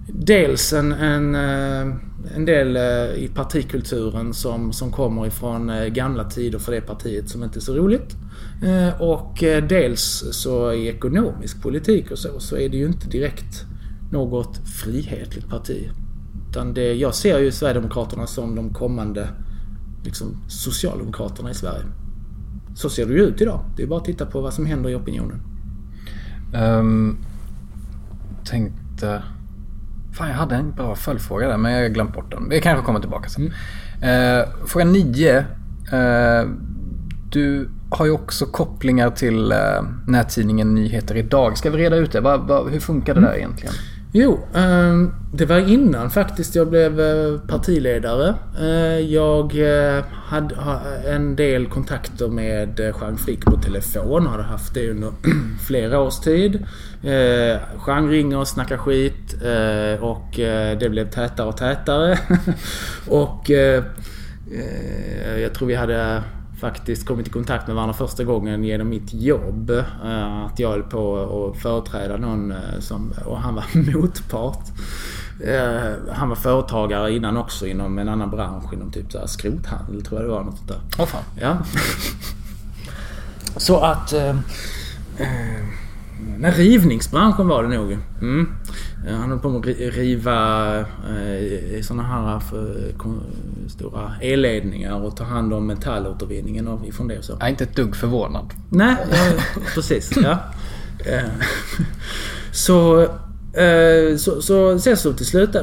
dels en, en, eh, en del eh, i partikulturen som, som kommer ifrån eh, gamla tider för det partiet som inte är så roligt. Eh, och dels så i ekonomisk politik och så, så är det ju inte direkt något frihetligt parti. Utan det, jag ser ju Sverigedemokraterna som de kommande liksom, Socialdemokraterna i Sverige. Så ser det ju ut idag. Det är bara att titta på vad som händer i opinionen. Um, tänkte... Fan, jag hade en bra följdfråga där men jag har glömt bort den. Vi kanske kommer tillbaka sen. Mm. Eh, fråga 9. Eh, du har ju också kopplingar till eh, nättidningen Nyheter Idag. Ska vi reda ut det? Va, va, hur funkar det mm. där egentligen? Jo, ehm, det var innan faktiskt jag blev eh, partiledare. Eh, jag eh, hade en del kontakter med Jean Frick på telefon. Hade haft det under flera års tid. Jean ringer och snackar skit och det blev tätare och tätare. och jag tror vi hade faktiskt kommit i kontakt med varandra första gången genom mitt jobb. Eh, att jag höll på att företräda någon eh, som, och han var motpart. Eh, han var företagare innan också inom en annan bransch, inom typ så här skrothandel tror jag det var. Något sånt där. Åh oh, fan. Ja. Så att... Eh, rivningsbranschen var det nog. Mm. Han höll på med att riva eh, sådana här för, stora elledningar och ta hand om metallåtervinningen ifrån det. Så. Jag är inte ett dugg förvånad. Nej, precis. Ja. Eh, så, eh, så, så sen så till slut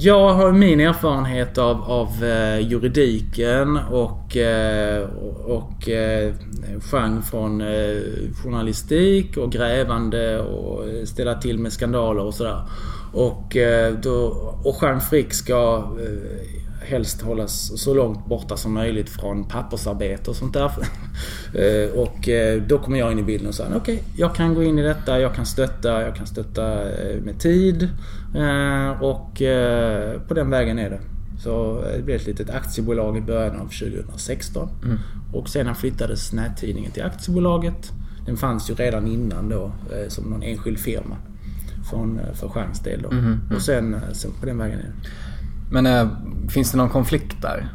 jag har min erfarenhet av, av eh, juridiken och, eh, och eh, genre från eh, journalistik och grävande och ställa till med skandaler och sådär. Och, eh, då, och Jean Frick ska eh, helst hållas så långt borta som möjligt från pappersarbete och sånt där. Eh, och eh, då kommer jag in i bilden och säger okej, okay, jag kan gå in i detta, jag kan stötta, jag kan stötta eh, med tid. Och på den vägen är det. Så det blev ett litet aktiebolag i början av 2016. Mm. Och sedan flyttades nättidningen till aktiebolaget. Den fanns ju redan innan då som någon enskild firma. Från, för Stjärns del då. Mm, mm. Och sen, sen på den vägen är det. Men äh, finns det någon konflikt där?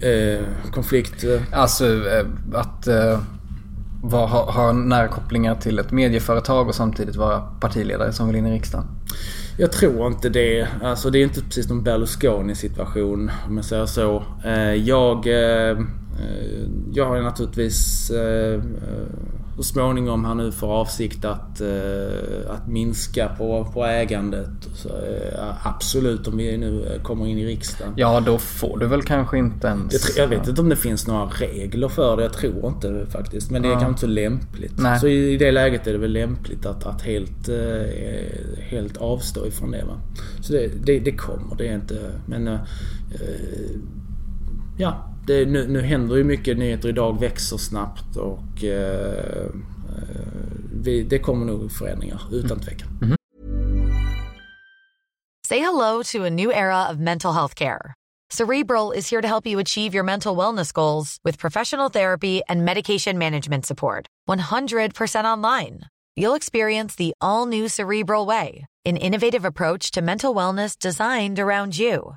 Eh, konflikt? Eh. Alltså äh, att äh, ha, ha nära kopplingar till ett medieföretag och samtidigt vara partiledare som vill in i riksdagen? Jag tror inte det. Alltså det är inte precis någon Berlusconi situation om jag säger så. Eh, jag, eh, eh, jag har naturligtvis så småningom har nu för avsikt att, eh, att minska på, på ägandet. Så, eh, absolut om vi nu kommer in i riksdagen. Ja, då får du väl kanske inte ens... Jag, vet inte om det finns några regler för det. Jag tror inte faktiskt. Men det är ja. kanske inte så lämpligt. Nej. Så i, det läget är det väl lämpligt att, att helt, eh, helt avstå ifrån det. Va? Så det, det, det kommer. Det är inte... Men... Ja, det, nu, nu händer ju mycket. Nyheter idag växer snabbt och eh, eh vi, det kommer nog förändringar utan mm. tvekan. Mm. Say hello to a new era of mental health care. Cerebral is here to help you achieve your mental wellness goals with professional therapy and medication management support. 100% online. You'll experience the all new Cerebral Way, an innovative approach to mental wellness designed around you.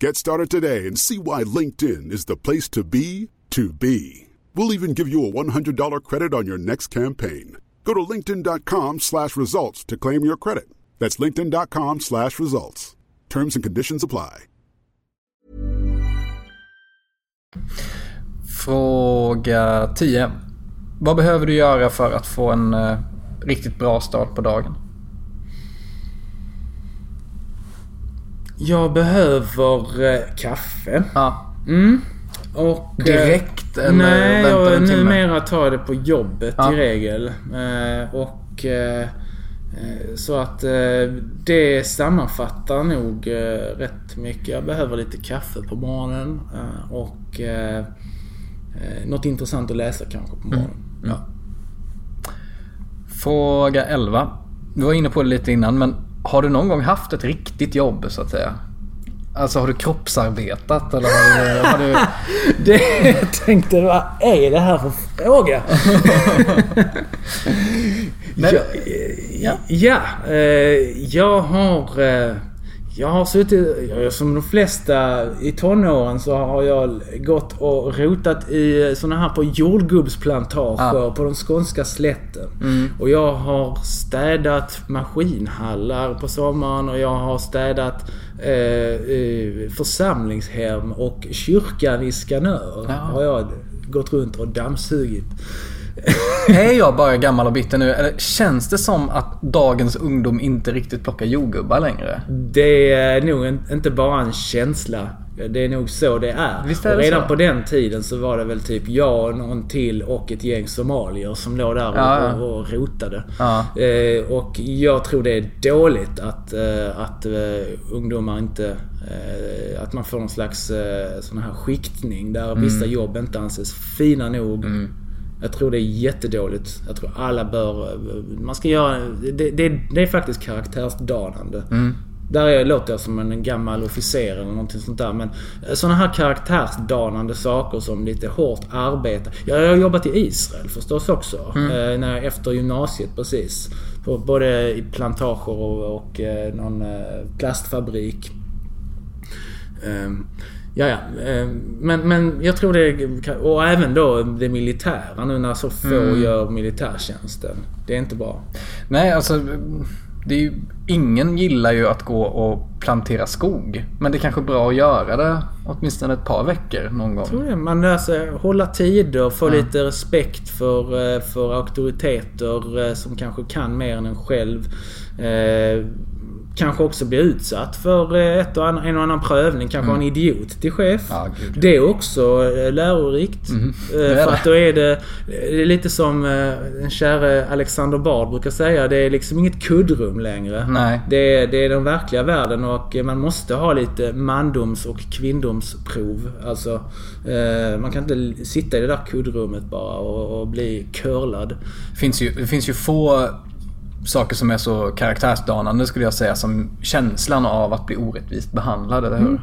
Get started today and see why LinkedIn is the place to be to be. We'll even give you a $100 credit on your next campaign. Go to linkedin.com slash results to claim your credit. That's linkedin.com slash results. Terms and conditions apply. Fråga 10. Vad behöver du göra för att få en uh, riktigt bra start på dagen? Jag behöver eh, kaffe. Ja. Mm. Och, eh, Direkt eller Nej, väntar jag, numera tar jag det på jobbet ja. i regel. Eh, och eh, eh så att eh, det sammanfattar nog rätt mycket. Jag behöver lite kaffe på morgonen och något intressant att läsa kanske på morgonen. Mm. Ja. Fråga 11. Du var inne på det lite innan men har du någon gång haft ett riktigt jobb så att säga? Alltså har du kroppsarbetat eller har du... Har du... det, jag tänkte, vad är det här för fråga? Men, ja, ja, ja eh, jag har... Eh, jag har suttit, som de flesta i tonåren så har jag gått och rotat i såna här på jordgubbsplantager ah. på de skånska slätten. Mm. Och jag har städat maskinhallar på sommaren och jag har städat eh, eh församlingshem och kyrkan i Skanör. Ja. Har jag gått runt och dammsugit. Är jag bara gammal och bitter nu? Eller känns det som att dagens ungdom inte riktigt plockar jordgubbar längre? Det är nog en, inte bara en känsla. Det är nog så det är. Visst är det och redan så? på den tiden så var det väl typ jag, någon till och ett gäng somalier som låg där och, Ja, och, och rotade. Ja. Eh, och jag tror det är dåligt att, eh, att eh, ungdomar inte... Eh, att man får någon slags eh, sån här skiktning där Mm. vissa jobb inte anses fina nog. Jag tror det är jättedåligt. Jag tror alla bör... Man ska göra... Det, det, det är faktiskt karaktärsdanande. Där är, låter jag som en gammal officer eller någonting sånt där. Men sådana här karaktärsdanande saker som lite hårt arbete. Jag har jobbat i Israel förstås också. Eh, när efter gymnasiet precis. På, både i plantager och, och eh, någon eh, plastfabrik. Ja, ja. Ehm, Men, men jag tror det... Och även då det militära nu när så få gör militärtjänsten. Det är inte bra. Nej, alltså... Det är ju, ingen gillar ju att gå och plantera skog. Men det är kanske bra att göra det åtminstone ett par veckor någon gång. Jag tror det. Man lär sig hålla tider, få lite respekt för, eh, för auktoriteter eh, som kanske kan mer än en själv. Kanske också bli utsatt för eh, ett och annan, en och annan prövning. Kanske ha en idiot till chef. Ja, gud. det är också eh, lärorikt. det Eh, För det. att då är det, det är lite som den käre Alexander Bard brukar säga. Det är liksom inget kuddrum längre. Nej. Det är, det är den verkliga världen och man måste ha lite mandoms och kvinndomsprov. Alltså, man kan inte sitta i det där kuddrummet bara och, och bli curlad. finns ju, det finns ju få saker som är så karaktärsdanande skulle jag säga som känslan av att bli orättvist behandlad, eller hur? Mm.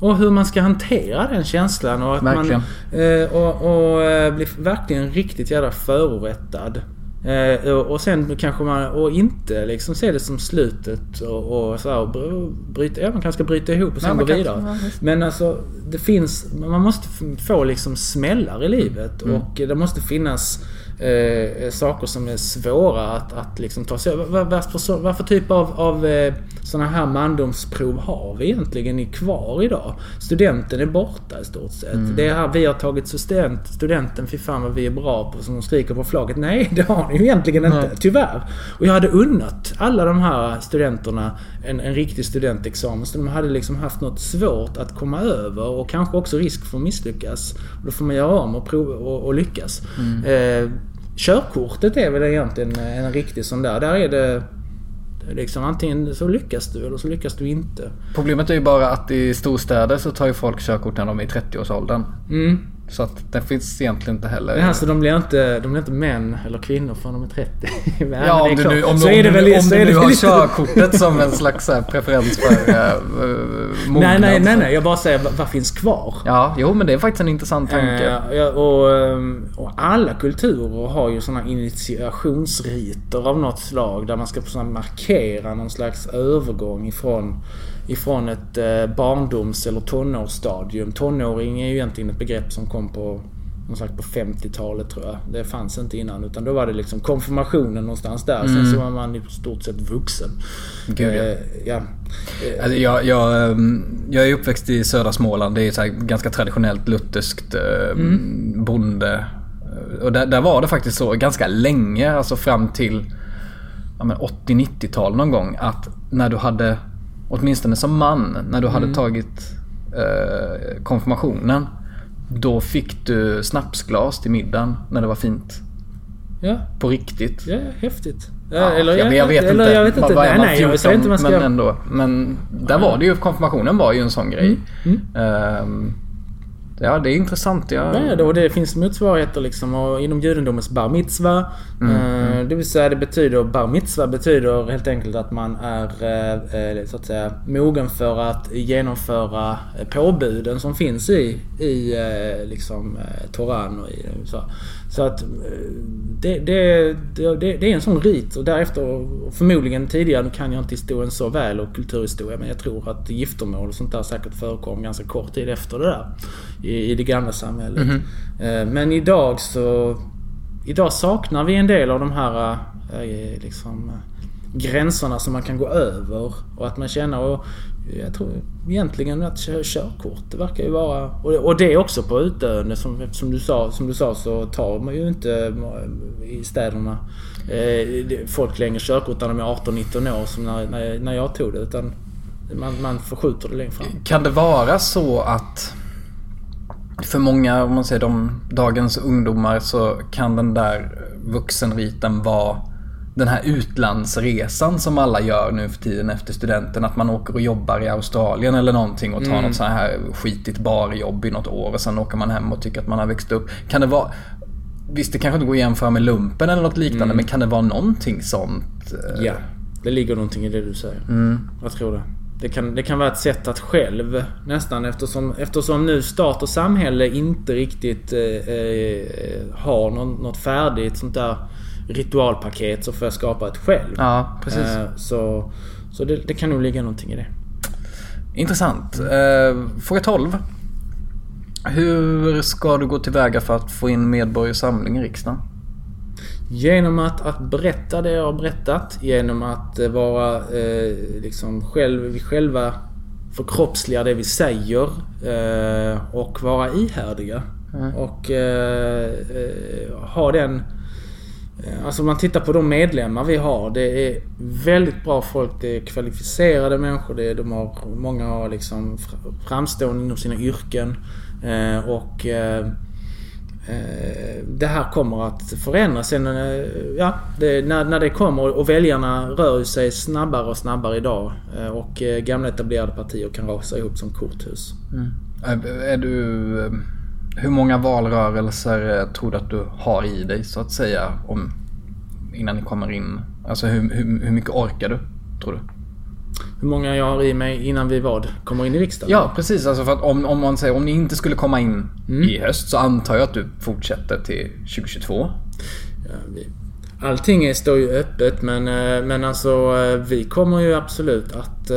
Och hur man ska hantera den känslan och att Verkligen. man eh, och, och eh, blir verkligen riktigt jävla förorättad. Eh, och, och sen kanske man, och inte liksom se det som slutet och, och så här, och br- bryta, ja man kanske ska bryta ihop och sen gå vidare. ja. Men alltså det finns, man måste få liksom smällar i livet Mm. och det måste finnas eh, saker som är svåra att, att liksom ta sig över. Vad, för, typ av, av eh, sådana här mandomsprov har vi egentligen kvar idag? Studenten är borta i stort sett. Det är här vi har tagit student, studenten, fy fan vad vi är bra på, som de skriker på flaket. Nej, det har ni ju egentligen inte. Nej. Tyvärr. Och jag hade unnat alla de här studenterna en, en riktig studentexamen. Så de hade liksom haft något svårt att komma över och kanske också risk för att misslyckas. Och då får man göra om och, prova, och, och lyckas. Eh, körkortet är väl egentligen en riktig sån där. Där är det liksom antingen så lyckas du eller så lyckas du inte. Problemet är ju bara att i storstäder så tar ju folk körkort när de är i 30-årsåldern. Mm. Så att det finns egentligen inte heller... Men alltså de blir inte, de blir inte män eller kvinnor förrän de är 30. Men det Ja, om du nu, om, Så om, är det du, väl- om så du är det nu väl har körkortet som en slags så här, preferens för uh, mognad. Nej, nej, nej, nej. Jag bara säger vad, vad finns kvar? Ja, jo men det är faktiskt en intressant tanke. Eh, ja, och, och alla kulturer har ju såna initiationsriter av något slag där man ska markera någon slags övergång ifrån, ifrån ett eh, barndoms eller tonårsstadium. Tonåring är ju egentligen ett begrepp som kom på någon slags på 50-talet tror jag. Det fanns inte innan utan då var det liksom konfirmationen någonstans där. Sen så var man i stort sett vuxen. Gud, ja. Eh, ja. Alltså, jag, jag, ehm, jag är uppväxt i södra Småland. Det är så ganska traditionellt lutherskt eh, bonde. Och där, där var det faktiskt så ganska länge, alltså fram till ja, men 80-90-tal någon gång. Att när du hade, åtminstone som man, när du hade tagit eh, konfirmationen. Då fick du snapsglas till middagen när det var fint. ja. På riktigt. Ja, häftigt. Ja, Ja, eller, jag, jag vet eller, inte. Jag vet inte. Vad Nej, man, nej, jag säger inte man ska... Men ändå. Men där var det ju, konfirmationen var ju en sån grej. Mm, Ehm, ja, det är intressant. Jag, Ja, då, det finns motsvarigheter liksom och inom judendomens bar mitzva. Mm, eh, Det vill säga det betyder, bar mitzva betyder helt enkelt att man är eh, eh, så att säga mogen för att genomföra eh, påbuden som finns i, i eh, liksom eh, Toran och i så. Så att eh, det, det, det, det är en sån rit och därefter, förmodligen tidigare, nu kan jag inte historien så väl och kulturhistoria men jag tror att giftermål och sånt där säkert förekom ganska kort tid efter det där. I, i det gamla samhället. Eh, Men idag så... Idag saknar vi en del av de här eh, liksom, gränserna som man kan gå över. Och att man känner... Och, jag tror egentligen att körkort, det verkar ju vara... Och, och det är också på utdöende. Som, som, du sa, som du sa så tar man ju inte eh, i städerna eh, folk längre körkort när de är 18-19 år som när, när, när jag tog det. Utan man, man förskjuter det längre fram. Kan det vara så att för många, om man säger de, dagens ungdomar så kan den där vuxenriten vara den här utlandsresan som alla gör nu för tiden efter studenten. Att man åker och jobbar i Australien eller någonting och tar något så här skitigt barjobb i något år och sen åker man hem och tycker att man har växt upp. Kan det vara... Visst, det kanske inte går att jämföra med lumpen eller något liknande, men kan det vara någonting sånt? eh, Ja, det ligger någonting i det du säger. Jag tror det. Det kan, det kan vara ett sätt att själv nästan eftersom, eftersom nu stat och samhälle inte riktigt eh, eh, har någon, något färdigt sånt där ritualpaket så får jag skapa ett själv. Ja, precis. Eh, så så det, det kan nog ligga någonting i det. Intressant. Eh, fråga 12. Hur ska du gå tillväga för att få in Medborgarsamling i riksdagen? Genom att, att berätta det jag har berättat, genom att eh, vara eh, liksom själv, vi själva förkroppsligar det vi säger eh, och vara ihärdiga. Och eh, eh, ha den... Eh, alltså om man tittar på de medlemmar vi har. Det är väldigt bra folk. Det är kvalificerade människor. Det är, de har, många har liksom framstående inom sina yrken. Eh, och eh, eh det här kommer att förändras. Sen, eh, ja, det, när, när det kommer och väljarna rör sig snabbare och snabbare idag. Och gamla etablerade partier kan rasa ihop som korthus. Eh, Är du... Hur många valrörelser eh, tror du att du har i dig så att säga om, innan ni kommer in? Alltså hur, hur, hur mycket orkar du, tror du? Hur många jag har i mig innan vi vad? Kommer in i riksdagen? Ja, precis. Alltså för att om, om man säger om ni inte skulle komma in i höst så antar jag att du fortsätter till 2022. Ja, vi, allting är- står ju öppet men, eh, men alltså eh, vi kommer ju absolut att...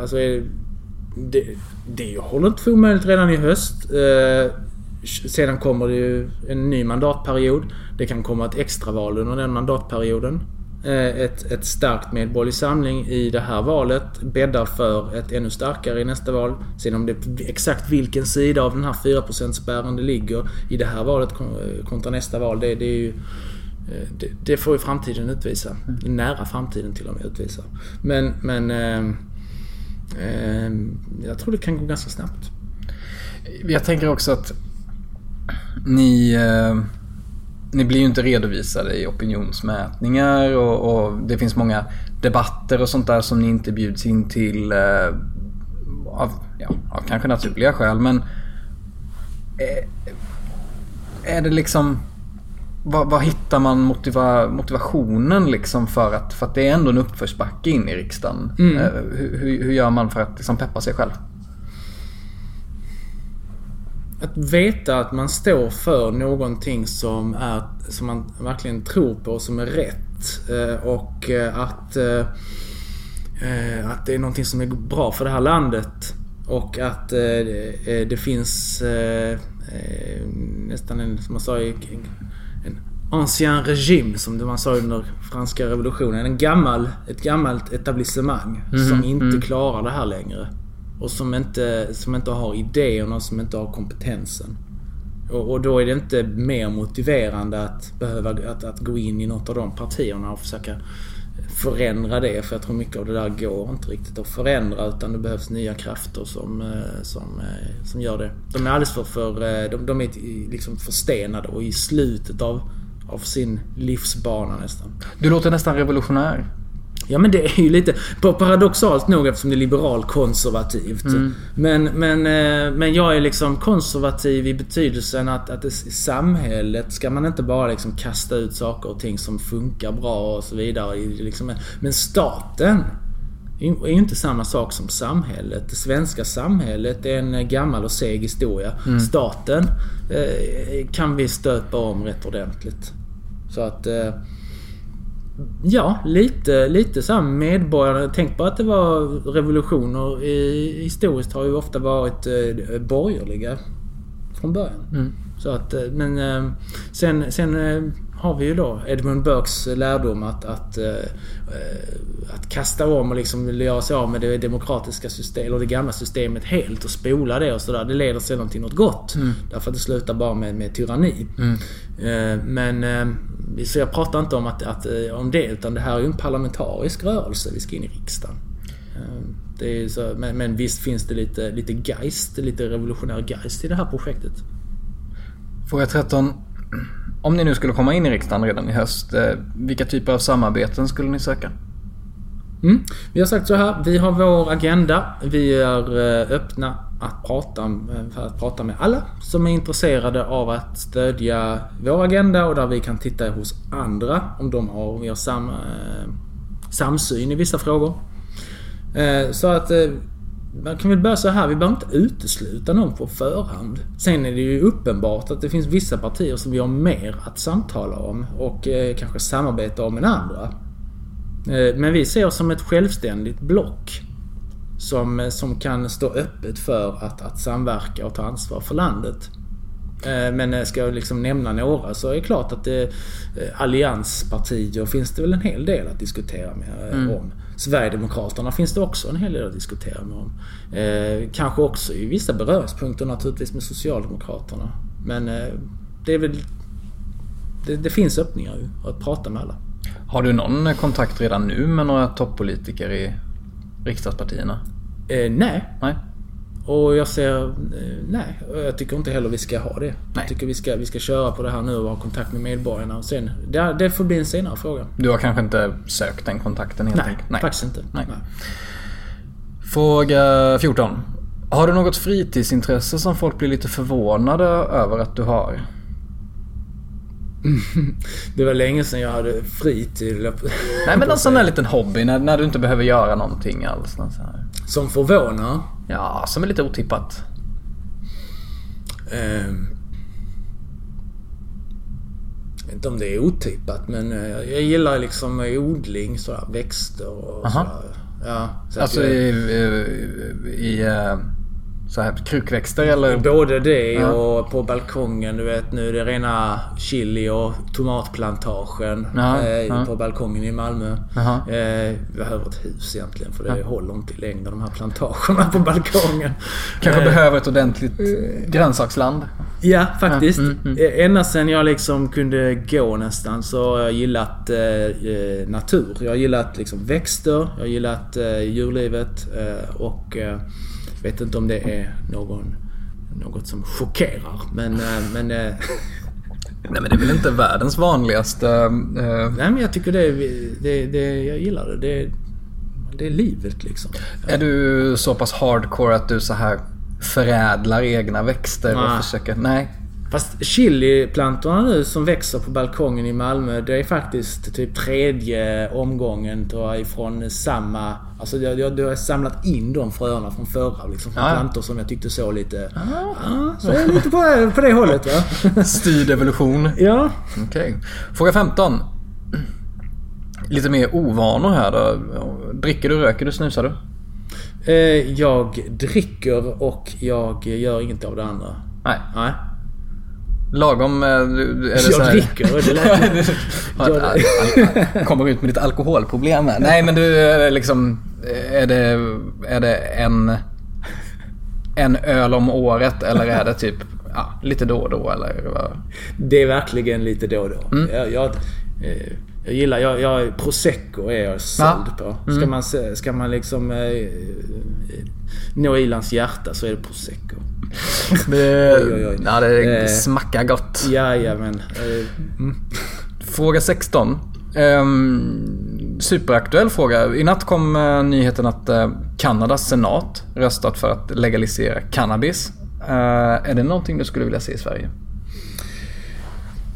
Alltså det, det håller inte för omöjligt redan i höst. Eh, Sedan kommer det ju en ny mandatperiod. Det kan komma ett extraval under den mandatperioden. Eh, Ett, ett starkt Medborgerlig Samling i det här valet bäddar för ett ännu starkare i nästa val. Sen om det exakt vilken sida av den här 4%-spärren det ligger i det här valet kon- kontra nästa val, det, det är ju... eh, Det, det får ju framtiden utvisa. Nära framtiden till och med utvisa. Men, men... Eh, eh, jag tror det kan gå ganska snabbt. Jag tänker också att ni, eh, ni blir ju inte redovisade i opinionsmätningar och, och det finns många debatter och sånt där som ni inte bjuds in till eh, av, ja, av kanske naturliga skäl. Men eh, är det liksom... Var, var hittar man motiva, motivationen liksom för att, för att det är ändå en uppförsbacke in i riksdagen? Eh, hur, hur, hur gör man för att liksom peppa sig själv? Att veta att man står för någonting som, är, som man verkligen tror på och som är rätt. Eh, Och eh, att, eh, att det är någonting som är bra för det här landet. Och att det- finns nästan en, som man sa, en ancien régime som det man sa under franska revolutionen. En gammal, ett gammalt etablissemang som inte klarar det här längre. Och som inte, som inte har idéerna och som inte har kompetensen. Och, och då är det inte mer motiverande att behöva att, att gå in i något av de partierna och försöka förändra det. För jag tror mycket av det där går inte riktigt att förändra utan det behövs nya krafter som, eh, som, eh, som gör det. De är alldeles för, för eh, de, de är liksom förstenade och i slutet av, av sin livsbana nästan. Du låter nästan revolutionär. Ja men det är ju lite paradoxalt nog eftersom det är liberal-konservativt. Men, men, eh, men jag är liksom konservativ i betydelsen att, att det, i samhället ska man inte bara liksom kasta ut saker och ting som funkar bra och så vidare. Liksom, men staten är ju inte samma sak som samhället. Det svenska samhället är en gammal och seg historia. Staten eh, kan vi stöpa om rätt ordentligt. Så att... Eh, Ja, lite, lite så här medborgarna. Tänk på att det var revolutioner. I, historiskt har ju ofta varit eh, borgerliga från början. Så att, eh, men eh, sen, sen eh, har vi ju då Edmund Burkes lärdom att, att, eh, att kasta om och liksom göra sig av med det demokratiska systemet, och det gamla systemet helt och spola det och sådär. Det leder sällan till något gott. Mm. Därför att det slutar bara med, med tyranni. Mm. Eh, men, eh, så jag pratar inte om, att, att, eh, om det, utan det här är ju en parlamentarisk rörelse. Vi ska in i riksdagen. Eh, är så, men, men visst finns det lite, lite geist, lite revolutionär geist i det här projektet. Fråga 13. Om ni nu skulle komma in i riksdagen redan i höst, eh, vilka typer av samarbeten skulle ni söka? Mm. Vi har sagt så här, vi har vår agenda. Vi är eh, öppna att prata, för att prata med alla som är intresserade av att stödja vår agenda och där vi kan titta hos andra om de har, om vi har sam, eh, samsyn i vissa frågor. Eh, så att eh, man kan väl börja så här, vi behöver inte utesluta någon på förhand. Sen är det ju uppenbart att det finns vissa partier som vi har mer att samtala om och eh, kanske samarbeta om än andra. Eh, men vi ser oss som ett självständigt block. Som, eh, som kan stå öppet för att, att samverka och ta ansvar för landet. Eh, men eh, ska jag liksom nämna några så är det klart att det, allianspartier finns det väl en hel del att diskutera med mm. om. Sverigedemokraterna finns det också en hel del att diskutera med om. Eh, kanske också i vissa beröringspunkter naturligtvis med Socialdemokraterna. Men eh, det är väl... Det, det finns öppningar ju att prata med alla. Har du någon kontakt redan nu med några toppolitiker i riksdagspartierna? Eh, nej. nej. Och jag ser, eh, nej, jag tycker inte heller vi ska ha det. Nej. Jag tycker vi ska, vi ska köra på det här nu och ha kontakt med medborgarna. Och sen, det, det får bli en senare fråga. Du har kanske inte sökt den kontakten helt nej, enkelt? Nej, faktiskt inte. Nej. Fråga 14. Har du något fritidsintresse som folk blir lite förvånade över att du har? det var länge sedan jag hade fritid. Nej men en sån där liten hobby när, när du inte behöver göra någonting alls. Här. Som förvånar? Ja, som är lite otippat. Um, jag vet inte om det är otippat men uh, jag gillar liksom odling, sådär, växter och Aha. sådär. Ja, så alltså jag, i... i, i uh så här krukväxter eller? Både det ja. och på balkongen. Du vet nu är det rena chili och tomatplantagen ja, eh, ja. på balkongen i Malmö. Eh, behöver ett hus egentligen för det ja. håller inte i längden de här plantagerna på balkongen. Kanske eh, behöver ett ordentligt grönsaksland? Ja, faktiskt. Mm, mm. Eh, ända sen jag liksom kunde gå nästan så har jag gillat eh, eh natur. Jag har gillat liksom växter, jag har gillat eh, djurlivet och vet inte om det är någon, något som chockerar. Men... Eh, men eh, Nej men det är väl inte världens vanligaste... Uh... Nej men jag tycker det, det, det jag gillar det. det. Det är livet liksom. Är du så pass hardcore att du så här förädlar egna växter Nej. och försöker... Nej. Fast chiliplantorna nu som växer på balkongen i Malmö, det är faktiskt typ tredje omgången tror jag ifrån samma... Alltså jag, jag, jag har samlat in de fröna från förra liksom. Från ja. plantor som jag tyckte såg lite... Ja, så är lite på, på det hållet va. Styrd evolution. Ja. Okej. Okay. Fråga 15. Lite mer ovanor här då. Dricker du, röker du, snusar du? Eh, jag dricker och jag gör inget av det andra. Nej. Nej. Lagom... Eh, är jag dricker, det lät Kommer ut med ditt alkoholproblem här. Nej men du, liksom... Är det, är det en, en öl om året eller är det typ ja, lite då och då eller? Vad? Det är verkligen lite då och då. Mm. Jag, jag, eh, jag gillar, jag, jag, prosecco är jag såld ja. på. Ska, mm. man, ska man liksom eh, nå Ilans hjärta så är det prosecco. Det, oj, oj, oj. Ja, det eh, smackar gott. Jajamän. Eh, mm. Fråga 16. Um, ehm, superaktuell fråga. I natt kom uh, nyheten att uh, Kanadas senat röstat för att legalisera cannabis. Uh, är det någonting du skulle vilja se i Sverige?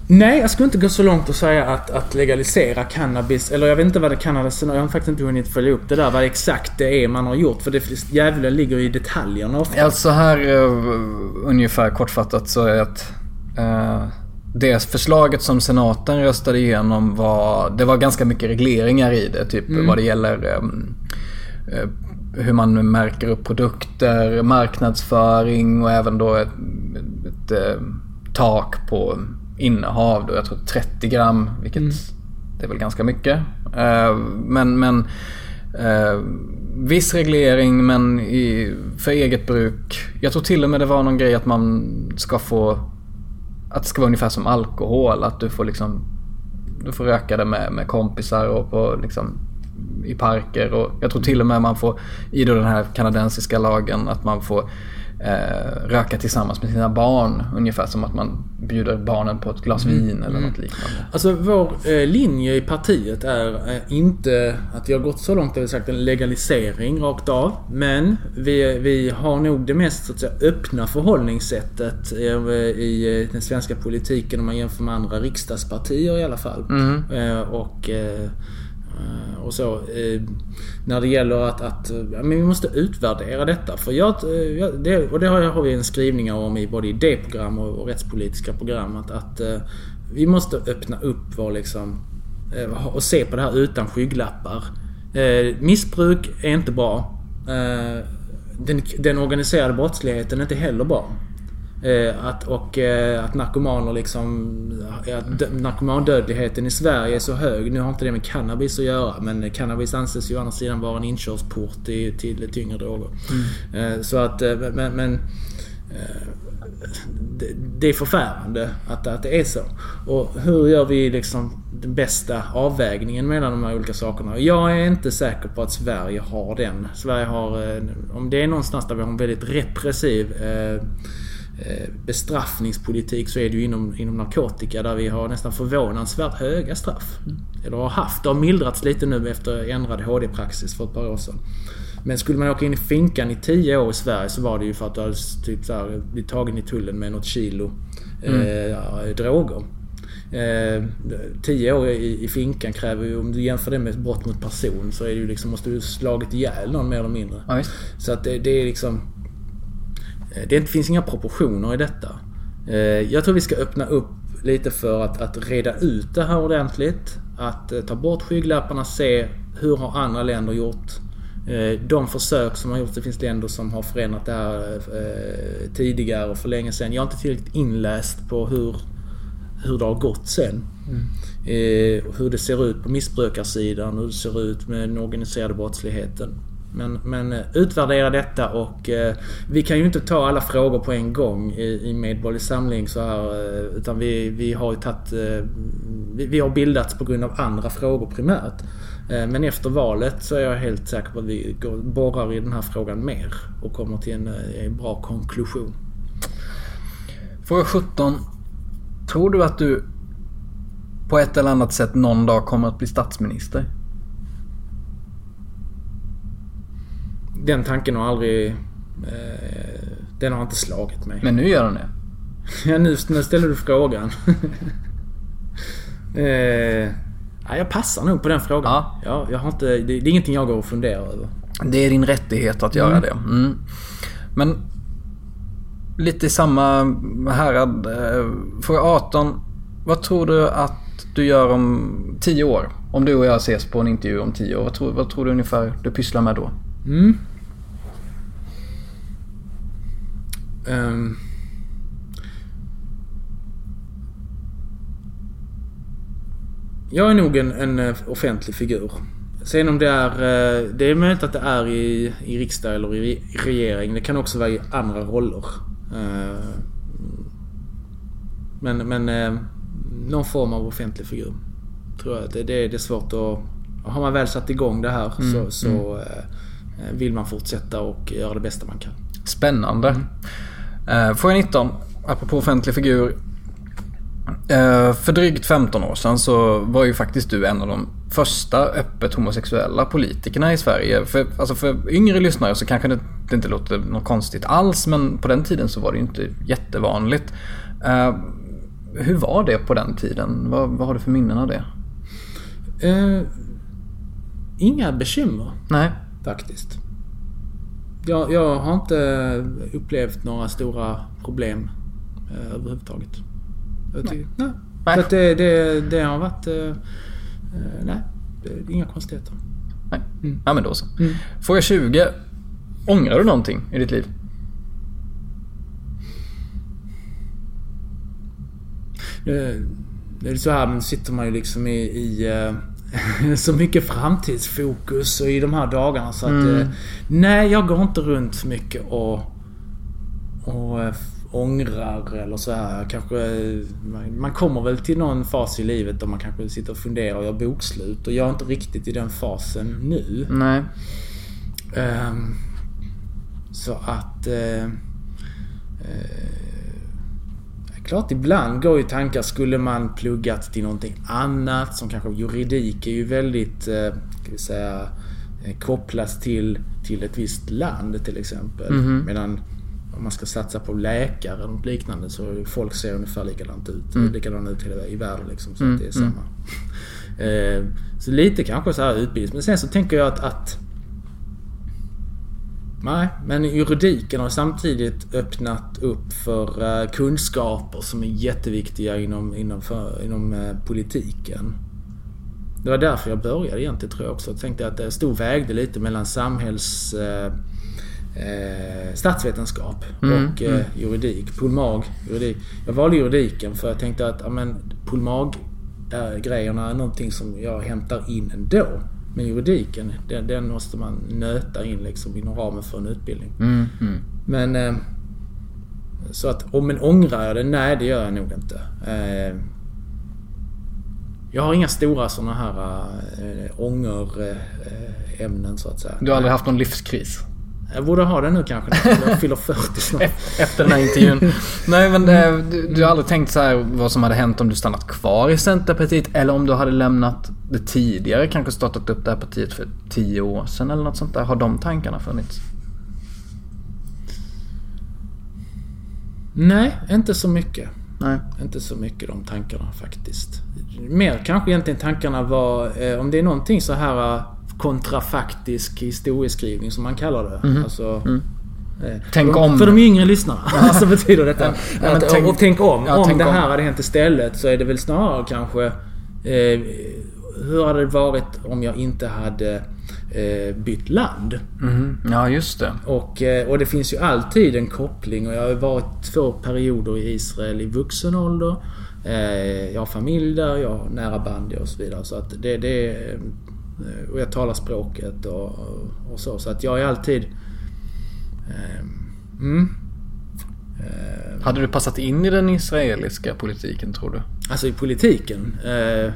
Nej, jag skulle inte gå så långt och säga att, att legalisera cannabis. Eller jag vet inte vad det senat... Jag har faktiskt inte hunnit följa upp det där. Vad exakt det är man har gjort. För det djävulen ligger i detaljerna ofta. Alltså här uh, ungefär kortfattat så är att... Uh, det förslaget som senaten röstade igenom var... Det var ganska mycket regleringar i det. Typ mm. vad det gäller... Um, uh, hur man märker upp produkter, marknadsföring och även då ett, ett, ett tak på innehav då. Jag tror 30 gram, vilket mm. det är väl ganska mycket. Uh, men men uh, viss reglering men i, för eget bruk. Jag tror till och med det var någon grej att man ska få att det ska vara ungefär som alkohol. Att du får liksom du får röka det med, med kompisar och på liksom i parker och jag tror till och med man får i den här kanadensiska lagen att man får eh, röka tillsammans med sina barn. Ungefär som att man bjuder barnen på ett glas mm. vin eller mm. något liknande. Alltså vår eh, linje i partiet är eh, inte att vi har gått så långt att vi sagt en legalisering rakt av. Men vi, vi har nog det mest så att säga, öppna förhållningssättet i, i eh, den svenska politiken om man jämför med andra riksdagspartier i alla fall. Mm. Eh, och eh, Eh, Eh, och så. Eh, när det gäller att, att eh, men vi måste utvärdera detta. För jag, eh, det, och det har, vi en skrivning om i både idéprogram och, och rättspolitiska program. Att, att vi måste öppna upp vår liksom, och se på det här utan skygglappar. Missbruk är inte bra. Den, den organiserade brottsligheten är inte heller bra. Eh, att, och eh, att narkomaner liksom... Att narkomandödligheten i Sverige är så hög. Nu har inte det med cannabis att göra men cannabis anses ju å andra sidan vara en inkörsport till, till tyngre droger. Mm. Eh, så att, men... men det, det är förfärande att, att det är så. Och hur gör vi liksom den bästa avvägningen mellan de här olika sakerna? Jag är inte säker på att Sverige har den. Sverige har... Om det är någonstans där vi har en väldigt repressiv Eh, bestraffningspolitik så är det ju inom, inom narkotika där vi har nästan förvånansvärt höga straff. Mm. Eller har haft. Det har mildrats lite nu efter ändrad HD-praxis för ett par år sedan. Men skulle man åka in i finkan i 10 år i Sverige så var det ju för att du hade typ så här, blivit tagen i tullen med något kilo mm. eh, droger. Eh, tio år i, i finkan kräver ju, om du jämför det med brott mot person, så är det ju liksom, måste du slagit ihjäl någon mer eller mindre. Ja, så att det, det är liksom Eh, det finns inga proportioner i detta. Eh, jag tror vi ska öppna upp lite för att, att reda ut det här ordentligt. Att eh, ta bort skygglapparna, se hur har andra länder gjort. De försök som har gjorts, det finns länder som har förändrat det här tidigare och för länge sedan. Jag är inte tillräckligt inläst på hur, hur det har gått sen. Mm. Hur det ser ut på missbrukarsidan, hur det ser ut med den organiserade brottsligheten. Men, men eh, utvärdera detta och eh, vi kan ju inte ta alla frågor på en gång i, i Medborgerlig Samling så här, eh, utan vi, vi har ju tagit, eh, vi, vi, har bildats på grund av andra frågor primärt. Eh, men efter valet så är jag helt säker på att vi går, borrar i den här frågan mer och kommer till en, en bra konklusion. Fråga 17. Tror du att du på ett eller annat sätt någon dag kommer att bli statsminister? Den tanken har aldrig... Eh, den har inte slagit mig. Men nu gör den det. ja, nu, nu ställer du frågan. eh, ja, jag passar nog på den frågan. Ja. Ja, jag har inte, det, det är ingenting jag går och funderar över. Det är din rättighet att göra mm. det. Mm. Men lite i samma härad. Eh, fråga 18. Vad tror du att du gör om 10 år? Om du och jag ses på en intervju om 10 år. Vad tror, vad tror du ungefär du pysslar med då? Mm. Um. Jag är nog en, en, eh, offentlig figur. Sen om det är... Eh, det är möjligt att det är i, i riksdag eller i regering. Det kan också vara i andra roller. Eh, men, men någon form av offentlig figur. Tror jag. Det, det, det är svårt att... Har man väl satt igång det här mm, så, så mm. vill man fortsätta och göra det bästa man kan. Spännande. Mm. Eh, fråga 19, apropå offentlig figur. Eh, för drygt 15 år sedan så var ju faktiskt du en av de första öppet homosexuella politikerna i Sverige. För, alltså för yngre lyssnare så kanske det, det inte låter något konstigt alls men på den tiden så var det ju inte jättevanligt. Eh, hur var det på den tiden? Vad, vad har du för minnen av det? Uh, inga bekymmer. Nej. Faktiskt jag, jag har inte upplevt några stora problem eh, överhuvudtaget. Jag nej. nej. Så det, det, det har varit... Eh, eh nej, det inga konstigheter. Nej. Mm. Ja men då så. Mm. Fråga 20. Ångrar du någonting i ditt liv? eh, det är så här, men sitter man ju liksom i, i eh, så mycket framtidsfokus och i de här dagarna så att... Mm. eh, Nej, jag går inte runt för mycket och... Och eh, ångrar eller så här. Kanske... man- Man kommer väl till någon fas i livet där man kanske sitter och funderar och gör bokslut. Och jag är inte riktigt i den fasen nu. Nej. Ehm, så att... Eh, eh, klart ibland går ju tankar, skulle man pluggat till någonting annat som kanske juridik är ju väldigt, eh, ska vi säga, eh, kopplas till, till ett visst land till exempel. Medan om man ska satsa på läkare eller något liknande så folk ser ungefär likadant ut. Likadant ut hela i världen liksom. Så att det är samma. Eh, så lite kanske så här utbildning. Men sen så tänker jag att, att Nej, men juridiken har samtidigt öppnat upp för eh, kunskaper som är jätteviktiga inom, inom, för, inom eh, politiken. Det var därför jag började egentligen tror jag också. Jag tänkte att det stod vägde lite mellan samhälls... Eh, eh, statsvetenskap och eh, juridik. Polmag, juridik. Jag valde juridiken för jag tänkte att ja, men, polmag eh, grejerna är någonting som jag hämtar in ändå. Men juridiken, den, den måste man nöta in liksom inom ramen för en utbildning. Mm, mm. Men... Eh, så att, om men ångrar jag det? Nej, det gör jag nog inte. Eh, jag har inga stora sådana här äh, ångerämnen så att säga. Du har aldrig haft någon livskris? Jag borde ha det nu kanske. Jag fyller 40 snart. Efter den här intervjun. Nej men eh, du, du har aldrig tänkt så här vad som hade hänt om du stannat kvar i Centerpartiet eller om du hade lämnat det tidigare, kanske startat upp det här partiet för tio år sedan eller något sånt där. Har de tankarna funnits? Nej, inte så mycket. Nej. Inte så mycket de tankarna faktiskt. Mer kanske egentligen tankarna var, eh, om det är någonting så här eh, kontrafaktisk historieskrivning som man kallar det. Alltså, eh, Mhm. Tänk för, om. För de yngre lyssnarna. så betyder detta. Ja, att, tänk- och tänk om. Ja, om tänk det om. här hade hänt istället så är det väl snarare kanske eh, hur hade det varit om jag inte hade eh, bytt land? Mhm. Ja, just det. Och, eh, och det finns ju alltid en koppling och jag har varit två perioder i Israel i vuxen ålder. Eh, Jag har familj där, jag har nära band och så vidare. Så att det, det är, eh, och jag talar språket och, och så. Så att jag är alltid... eh, Mm, Hade du passat in i den israeliska politiken tror du? alltså i politiken. Eh,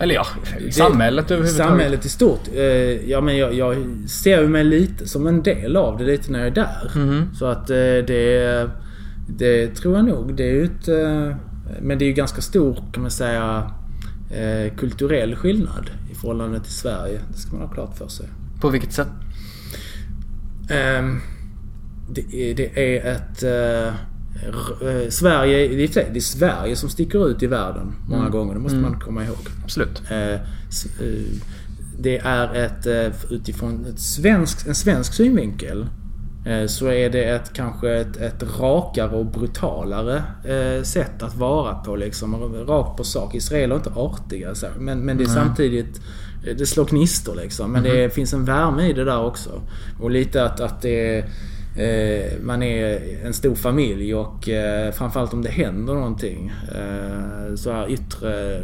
Eller ja, i Det- samhället överhuvudtaget? Samhället i stort. Eh, ja, men jag, jag ser mig lite som en del av det lite när jag är där. Mhm. Så att eh, det, det tror jag nog. Det är ju ett, eh, men det är ju ganska stor, kan man säga, eh, kulturell skillnad i förhållande till Sverige. Det ska man ha klart för sig. På vilket sätt? Ehm, det, är, det är ett... eh, eh, Sverige, det är, det är Sverige som sticker ut i världen många gånger. Det måste man komma ihåg. Absolut. Det är ett, utifrån ett svensk, en svensk synvinkel så är det ett kanske ett, ett rakare och brutalare eh, sätt att vara på liksom. Rakt på sak. Israeler är inte artiga så, men, men det är samtidigt eh, det slår gnistor liksom. Men det finns en värme i det där också. Och lite att, att det eh, man är en stor familj och eh, framförallt om det händer någonting eh, så här yttre,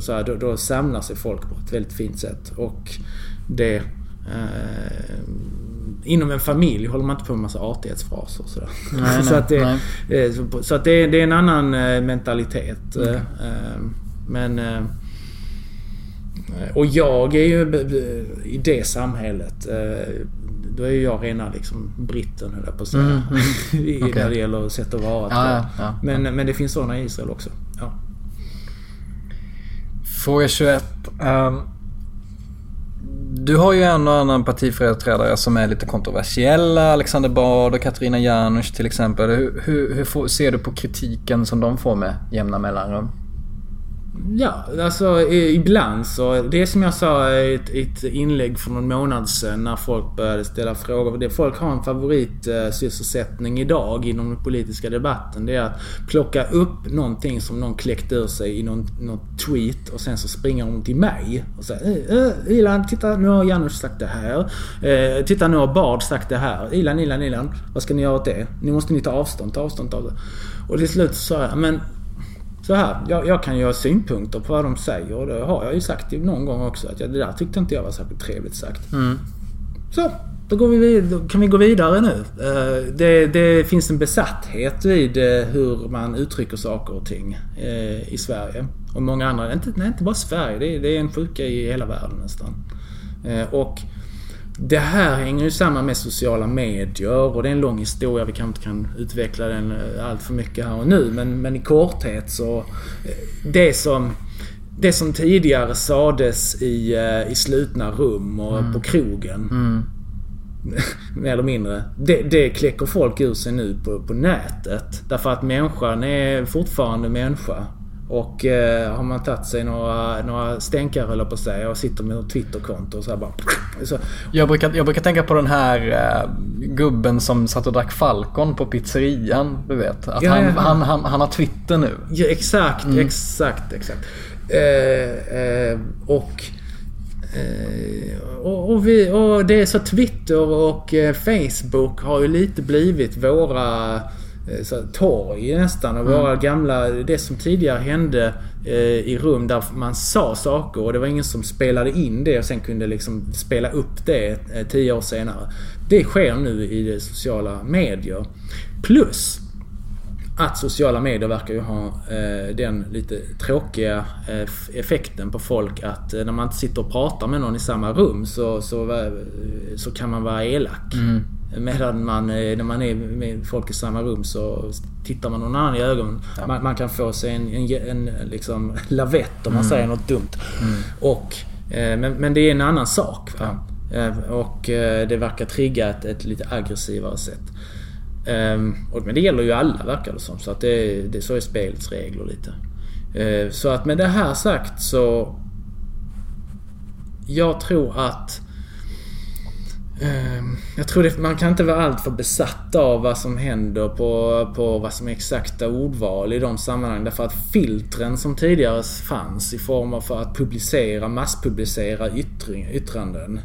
så här, då, då samlar sig folk på ett väldigt fint sätt. Och det eh, Inom en familj håller man inte på med massa artighetsfraser och sådär. Nej, så nej, att, det, nej. eh, så, att det, det är en annan eh, mentalitet. Mm. eh, eh, Men eh, och jag är ju i det samhället. eh, Då är ju jag rena liksom britten höll jag på att säga. Mm, I- Okej. När det gäller sätt att vara. Ja, ja, ja. Men, men det finns sådana i Israel också. Ja. Fråga 21. Ehm, du har ju en och annan partiföreträdare som är lite kontroversiella. Alexander Bard och Katarina Janouch till exempel. Hur, hur, hur får, ser du på kritiken som de får med jämna mellanrum? Ja, alltså eh, ibland så. Det som jag sa i ett, ett inlägg för någon månad sedan när folk började ställa frågor. Det folk har en favoritsysselsättning eh, idag inom den politiska debatten. Det är att plocka upp någonting som någon kläckt ur sig i någon, någon tweet och sen så springer de till mig och säger eh, eh Ilan, titta nu har Janusz sagt det här. Eh, titta nu har Bard sagt det här. Ilan, Ilan, Ilan. Vad ska ni göra åt det? Nu måste ni ta avstånd, ta avstånd, ta avstånd. Och till slut så sa jag, men så här, jag, jag kan ju ha synpunkter på vad de säger och det har jag ju sagt någon gång också. Att jag, det där tyckte inte jag var särskilt trevligt sagt. Mm. Så, då, går vi vid, då kan vi gå vidare nu. Eh, Det, det finns en besatthet vid eh, hur man uttrycker saker och ting eh, i Sverige. Och många andra, inte, nej, inte bara Sverige, det är, det är en sjuka i hela världen nästan. Och det här hänger ju samman med sociala medier och det är en lång historia. Vi kanske inte kan utveckla den eh, allt för mycket här och nu. Men, men i korthet så... eh, Det som, det som tidigare sades i, eh, i slutna rum och på krogen. mer eller mindre. Det, det kläcker folk ur sig nu på, på nätet. Därför att människan är fortfarande människa. Och eh, har man tagit sig några, några stänkare jag på säga och sitter med ett Twitterkonto och så här bara... Så, Jag brukar, jag brukar tänka på den här eh, gubben som satt och drack Falcon på pizzerian. Du vet. Att Ja, han, ja. Han, han, han har Twitter nu. Ja, exakt, exakt, exakt. Eh, eh, och, eh, och, och, vi, och det är så Twitter och eh, Facebook har ju lite blivit våra så, här, torg nästan. Och våra gamla, det som tidigare hände eh, i rum där man sa saker och det var ingen som spelade in det och sen kunde liksom spela upp det eh, tio år senare. Det sker nu i sociala medier. Plus att sociala medier verkar ju ha eh, den lite tråkiga eh, effekten på folk att eh, när man inte sitter och pratar med någon i samma rum så, så, eh, så kan man vara elak. Medan man, eh, när man är med folk i samma rum så tittar man någon annan i ögonen. Man, man kan få sig en, en, en liksom lavett om man säger något dumt. Och, eh, men, men det är en annan sak. Va? Eh, Och det verkar trigga ett, ett lite aggressivare sätt. Ehm, och, men det gäller ju alla verkar det som. Så att det, det så är spelets regler lite. Så att med det här sagt så... Jag tror att... ehm, jag tror det, man kan inte vara alltför besatt av vad som händer på, på vad som är exakta ordval i de sammanhangen. Därför att filtren som tidigare fanns i form av för att publicera, masspublicera yttring, yttranden.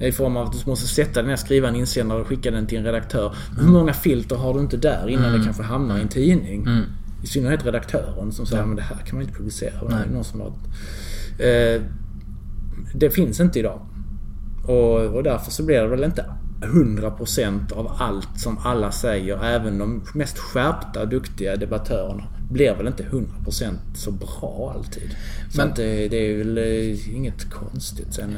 I form av att du måste sätta den ner, skriva en insändare och skicka den till en redaktör. Hur många filter har du inte där innan det kanske hamnar i en tidning? I synnerhet redaktören som säger att det här kan man inte publicera. Är någon som har... Eh, det finns inte idag. Och, och därför så blir det väl inte 100% av allt som alla säger, även de mest skärpta, duktiga debattörerna, blir väl inte 100% så bra alltid. Så Men- det, det är väl eh, inget konstigt. Sen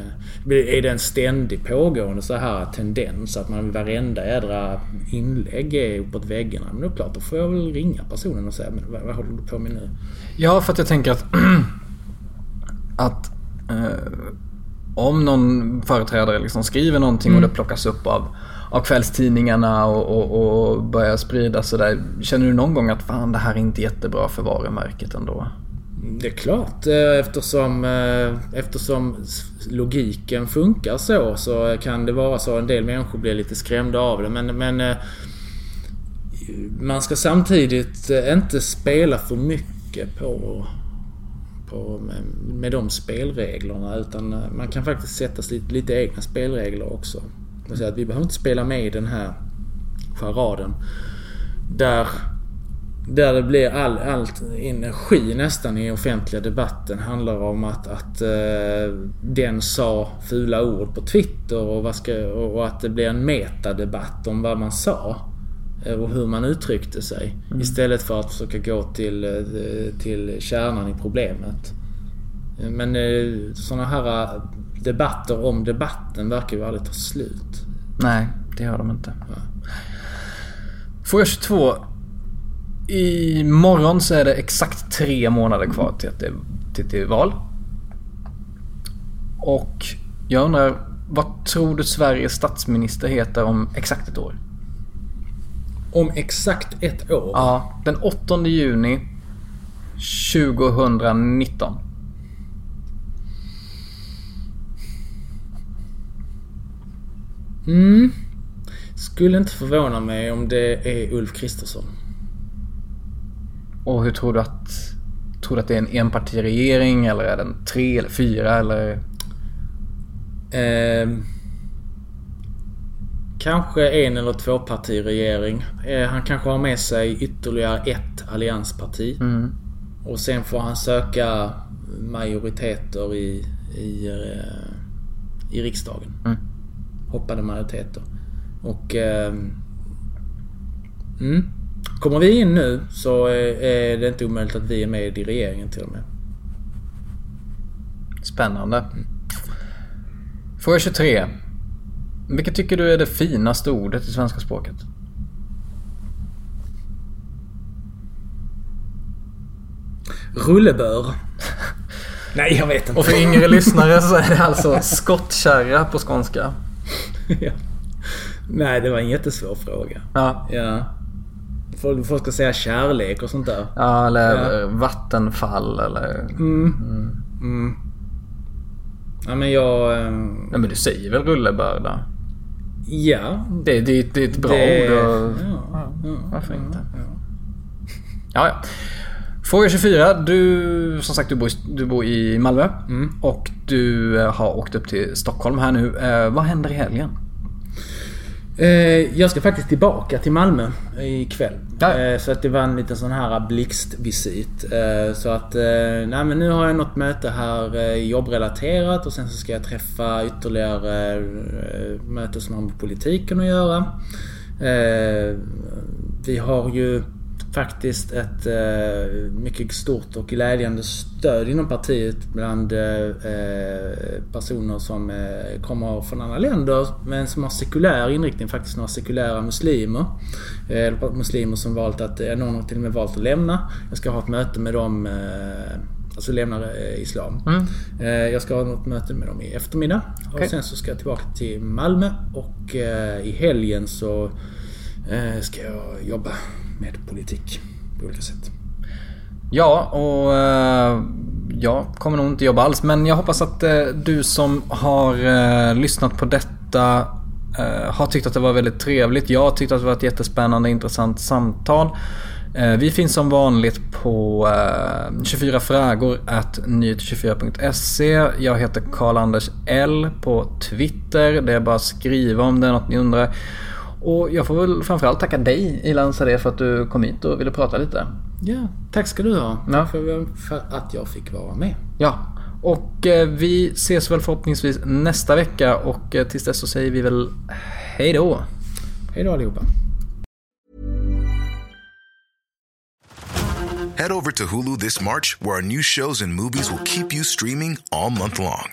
eh, är det en ständig pågående så här tendens att man varenda jädra inlägg är uppåt väggarna. Men då klart, då får jag väl ringa personen och säga men vad, vad håller du på med nu? Ja, för att jag tänker att... att eh, om någon företrädare liksom skriver någonting och det plockas upp av, av kvällstidningarna och, och, och börjar spridas sådär. Känner du någon gång att fan det här är inte jättebra för varumärket ändå? Det är klart eh, eftersom, eh, eftersom logiken funkar så så kan det vara så att en del människor blir lite skrämda av det men, men eh, man ska samtidigt inte spela för mycket på, på med, med de spelreglerna utan eh, man kan faktiskt sätta lite, lite egna spelregler också. Det säga att vi behöver inte spela med i den här charaden där där det blir all, all energi nästan i offentliga debatten handlar om att, att uh, den sa fula ord på Twitter och, vad ska, och att det blir en metadebatt om vad man sa eh, Och hur man uttryckte sig. Istället för att försöka gå till, eh, till kärnan i problemet. Eh, Men eh, sådana här eh, debatter om debatten verkar ju aldrig ta slut. Nej, det gör de inte. Fråga 22. Imorgon så är det exakt tre månader kvar till att det till, till val. Och jag undrar, vad tror du Sveriges statsminister heter om exakt ett år? Om exakt ett år. Ja, den 8 juni 2019. Mm. Skulle inte förvåna mig om det är Ulf Kristersson. Och hur tror du att... Tror du att det är en enpartiregering eller är den tre eller fyra eller... Eh, kanske en eller två partiregering. Eh, han kanske har med sig ytterligare ett alliansparti. Och sen får han söka majoriteter i, i, eh, i riksdagen. Mm. Hoppade majoriteter. Och... Eh, mm. Kommer vi in nu så är, är det inte omöjligt att vi är med i regeringen till och med. Spännande. Fråga 23. Vilket tycker du är det finaste ordet i svenska språket? Rullebör. Nej, jag vet inte. Och för yngre lyssnare så är det alltså skottkärra på skånska. ja. Nej, det var en jättesvår fråga. Ja, Ja. Folk, folk ska säga kärlek och sånt där. ja eller Ja. vattenfall eller... Mm. Ja, men jag... Nej men du säger väl rullebör då? Ja. Det, det, det är ett bra det, ord och... Ja, ja, Varför inte? ja. Ja. Fråga 24. Du, som sagt, du bor, i- du bor i Malmö. Och du eh, har åkt upp till Stockholm här nu. Eh, vad händer i helgen? Eh, jag ska faktiskt tillbaka till Malmö ikväll. Ja. Eh, så att det var en liten sån här blixtvisit. Eh, så att, nej men nu har jag något möte här jobbrelaterat och sen så ska jag träffa ytterligare möten som har med politiken att göra. Vi har ju faktiskt ett eh, mycket stort och glädjande stöd inom partiet bland eh, personer som eh, kommer från andra länder men som har sekulär inriktning, faktiskt några sekulära muslimer. Eh, muslimer som valt att, eh, någon har till och med valt att lämna. Jag ska ha ett möte med dem eh, Alltså lämnar eh, Islam. Eh, jag ska ha något möte med dem i eftermiddag. Okej. Och sen så ska jag tillbaka till Malmö och i helgen så ska jag jobba med politik på olika sätt. Ja, och eh, jag kommer nog inte jobba alls. Men jag hoppas att eh, du som har eh, lyssnat på detta har tyckt att det var väldigt trevligt. Jag har tyckt att det var ett jättespännande intressant samtal. Vi finns som vanligt på 24 frågor at nyhet24.se. Jag heter Karl-Anders L på Twitter. Det är bara att skriva om det är något ni undrar. Och jag får väl framförallt tacka dig Ilan Sadeh för att du kom hit och ville prata lite. Ja, tack ska du ha Ja. för, för att jag fick vara med. Ja, och eh, vi ses väl förhoppningsvis nästa vecka och eh, tills dess så säger vi väl hej då. Hej då allihopa. Head over to Hulu this March, where our new shows and movies will keep you streaming all month long.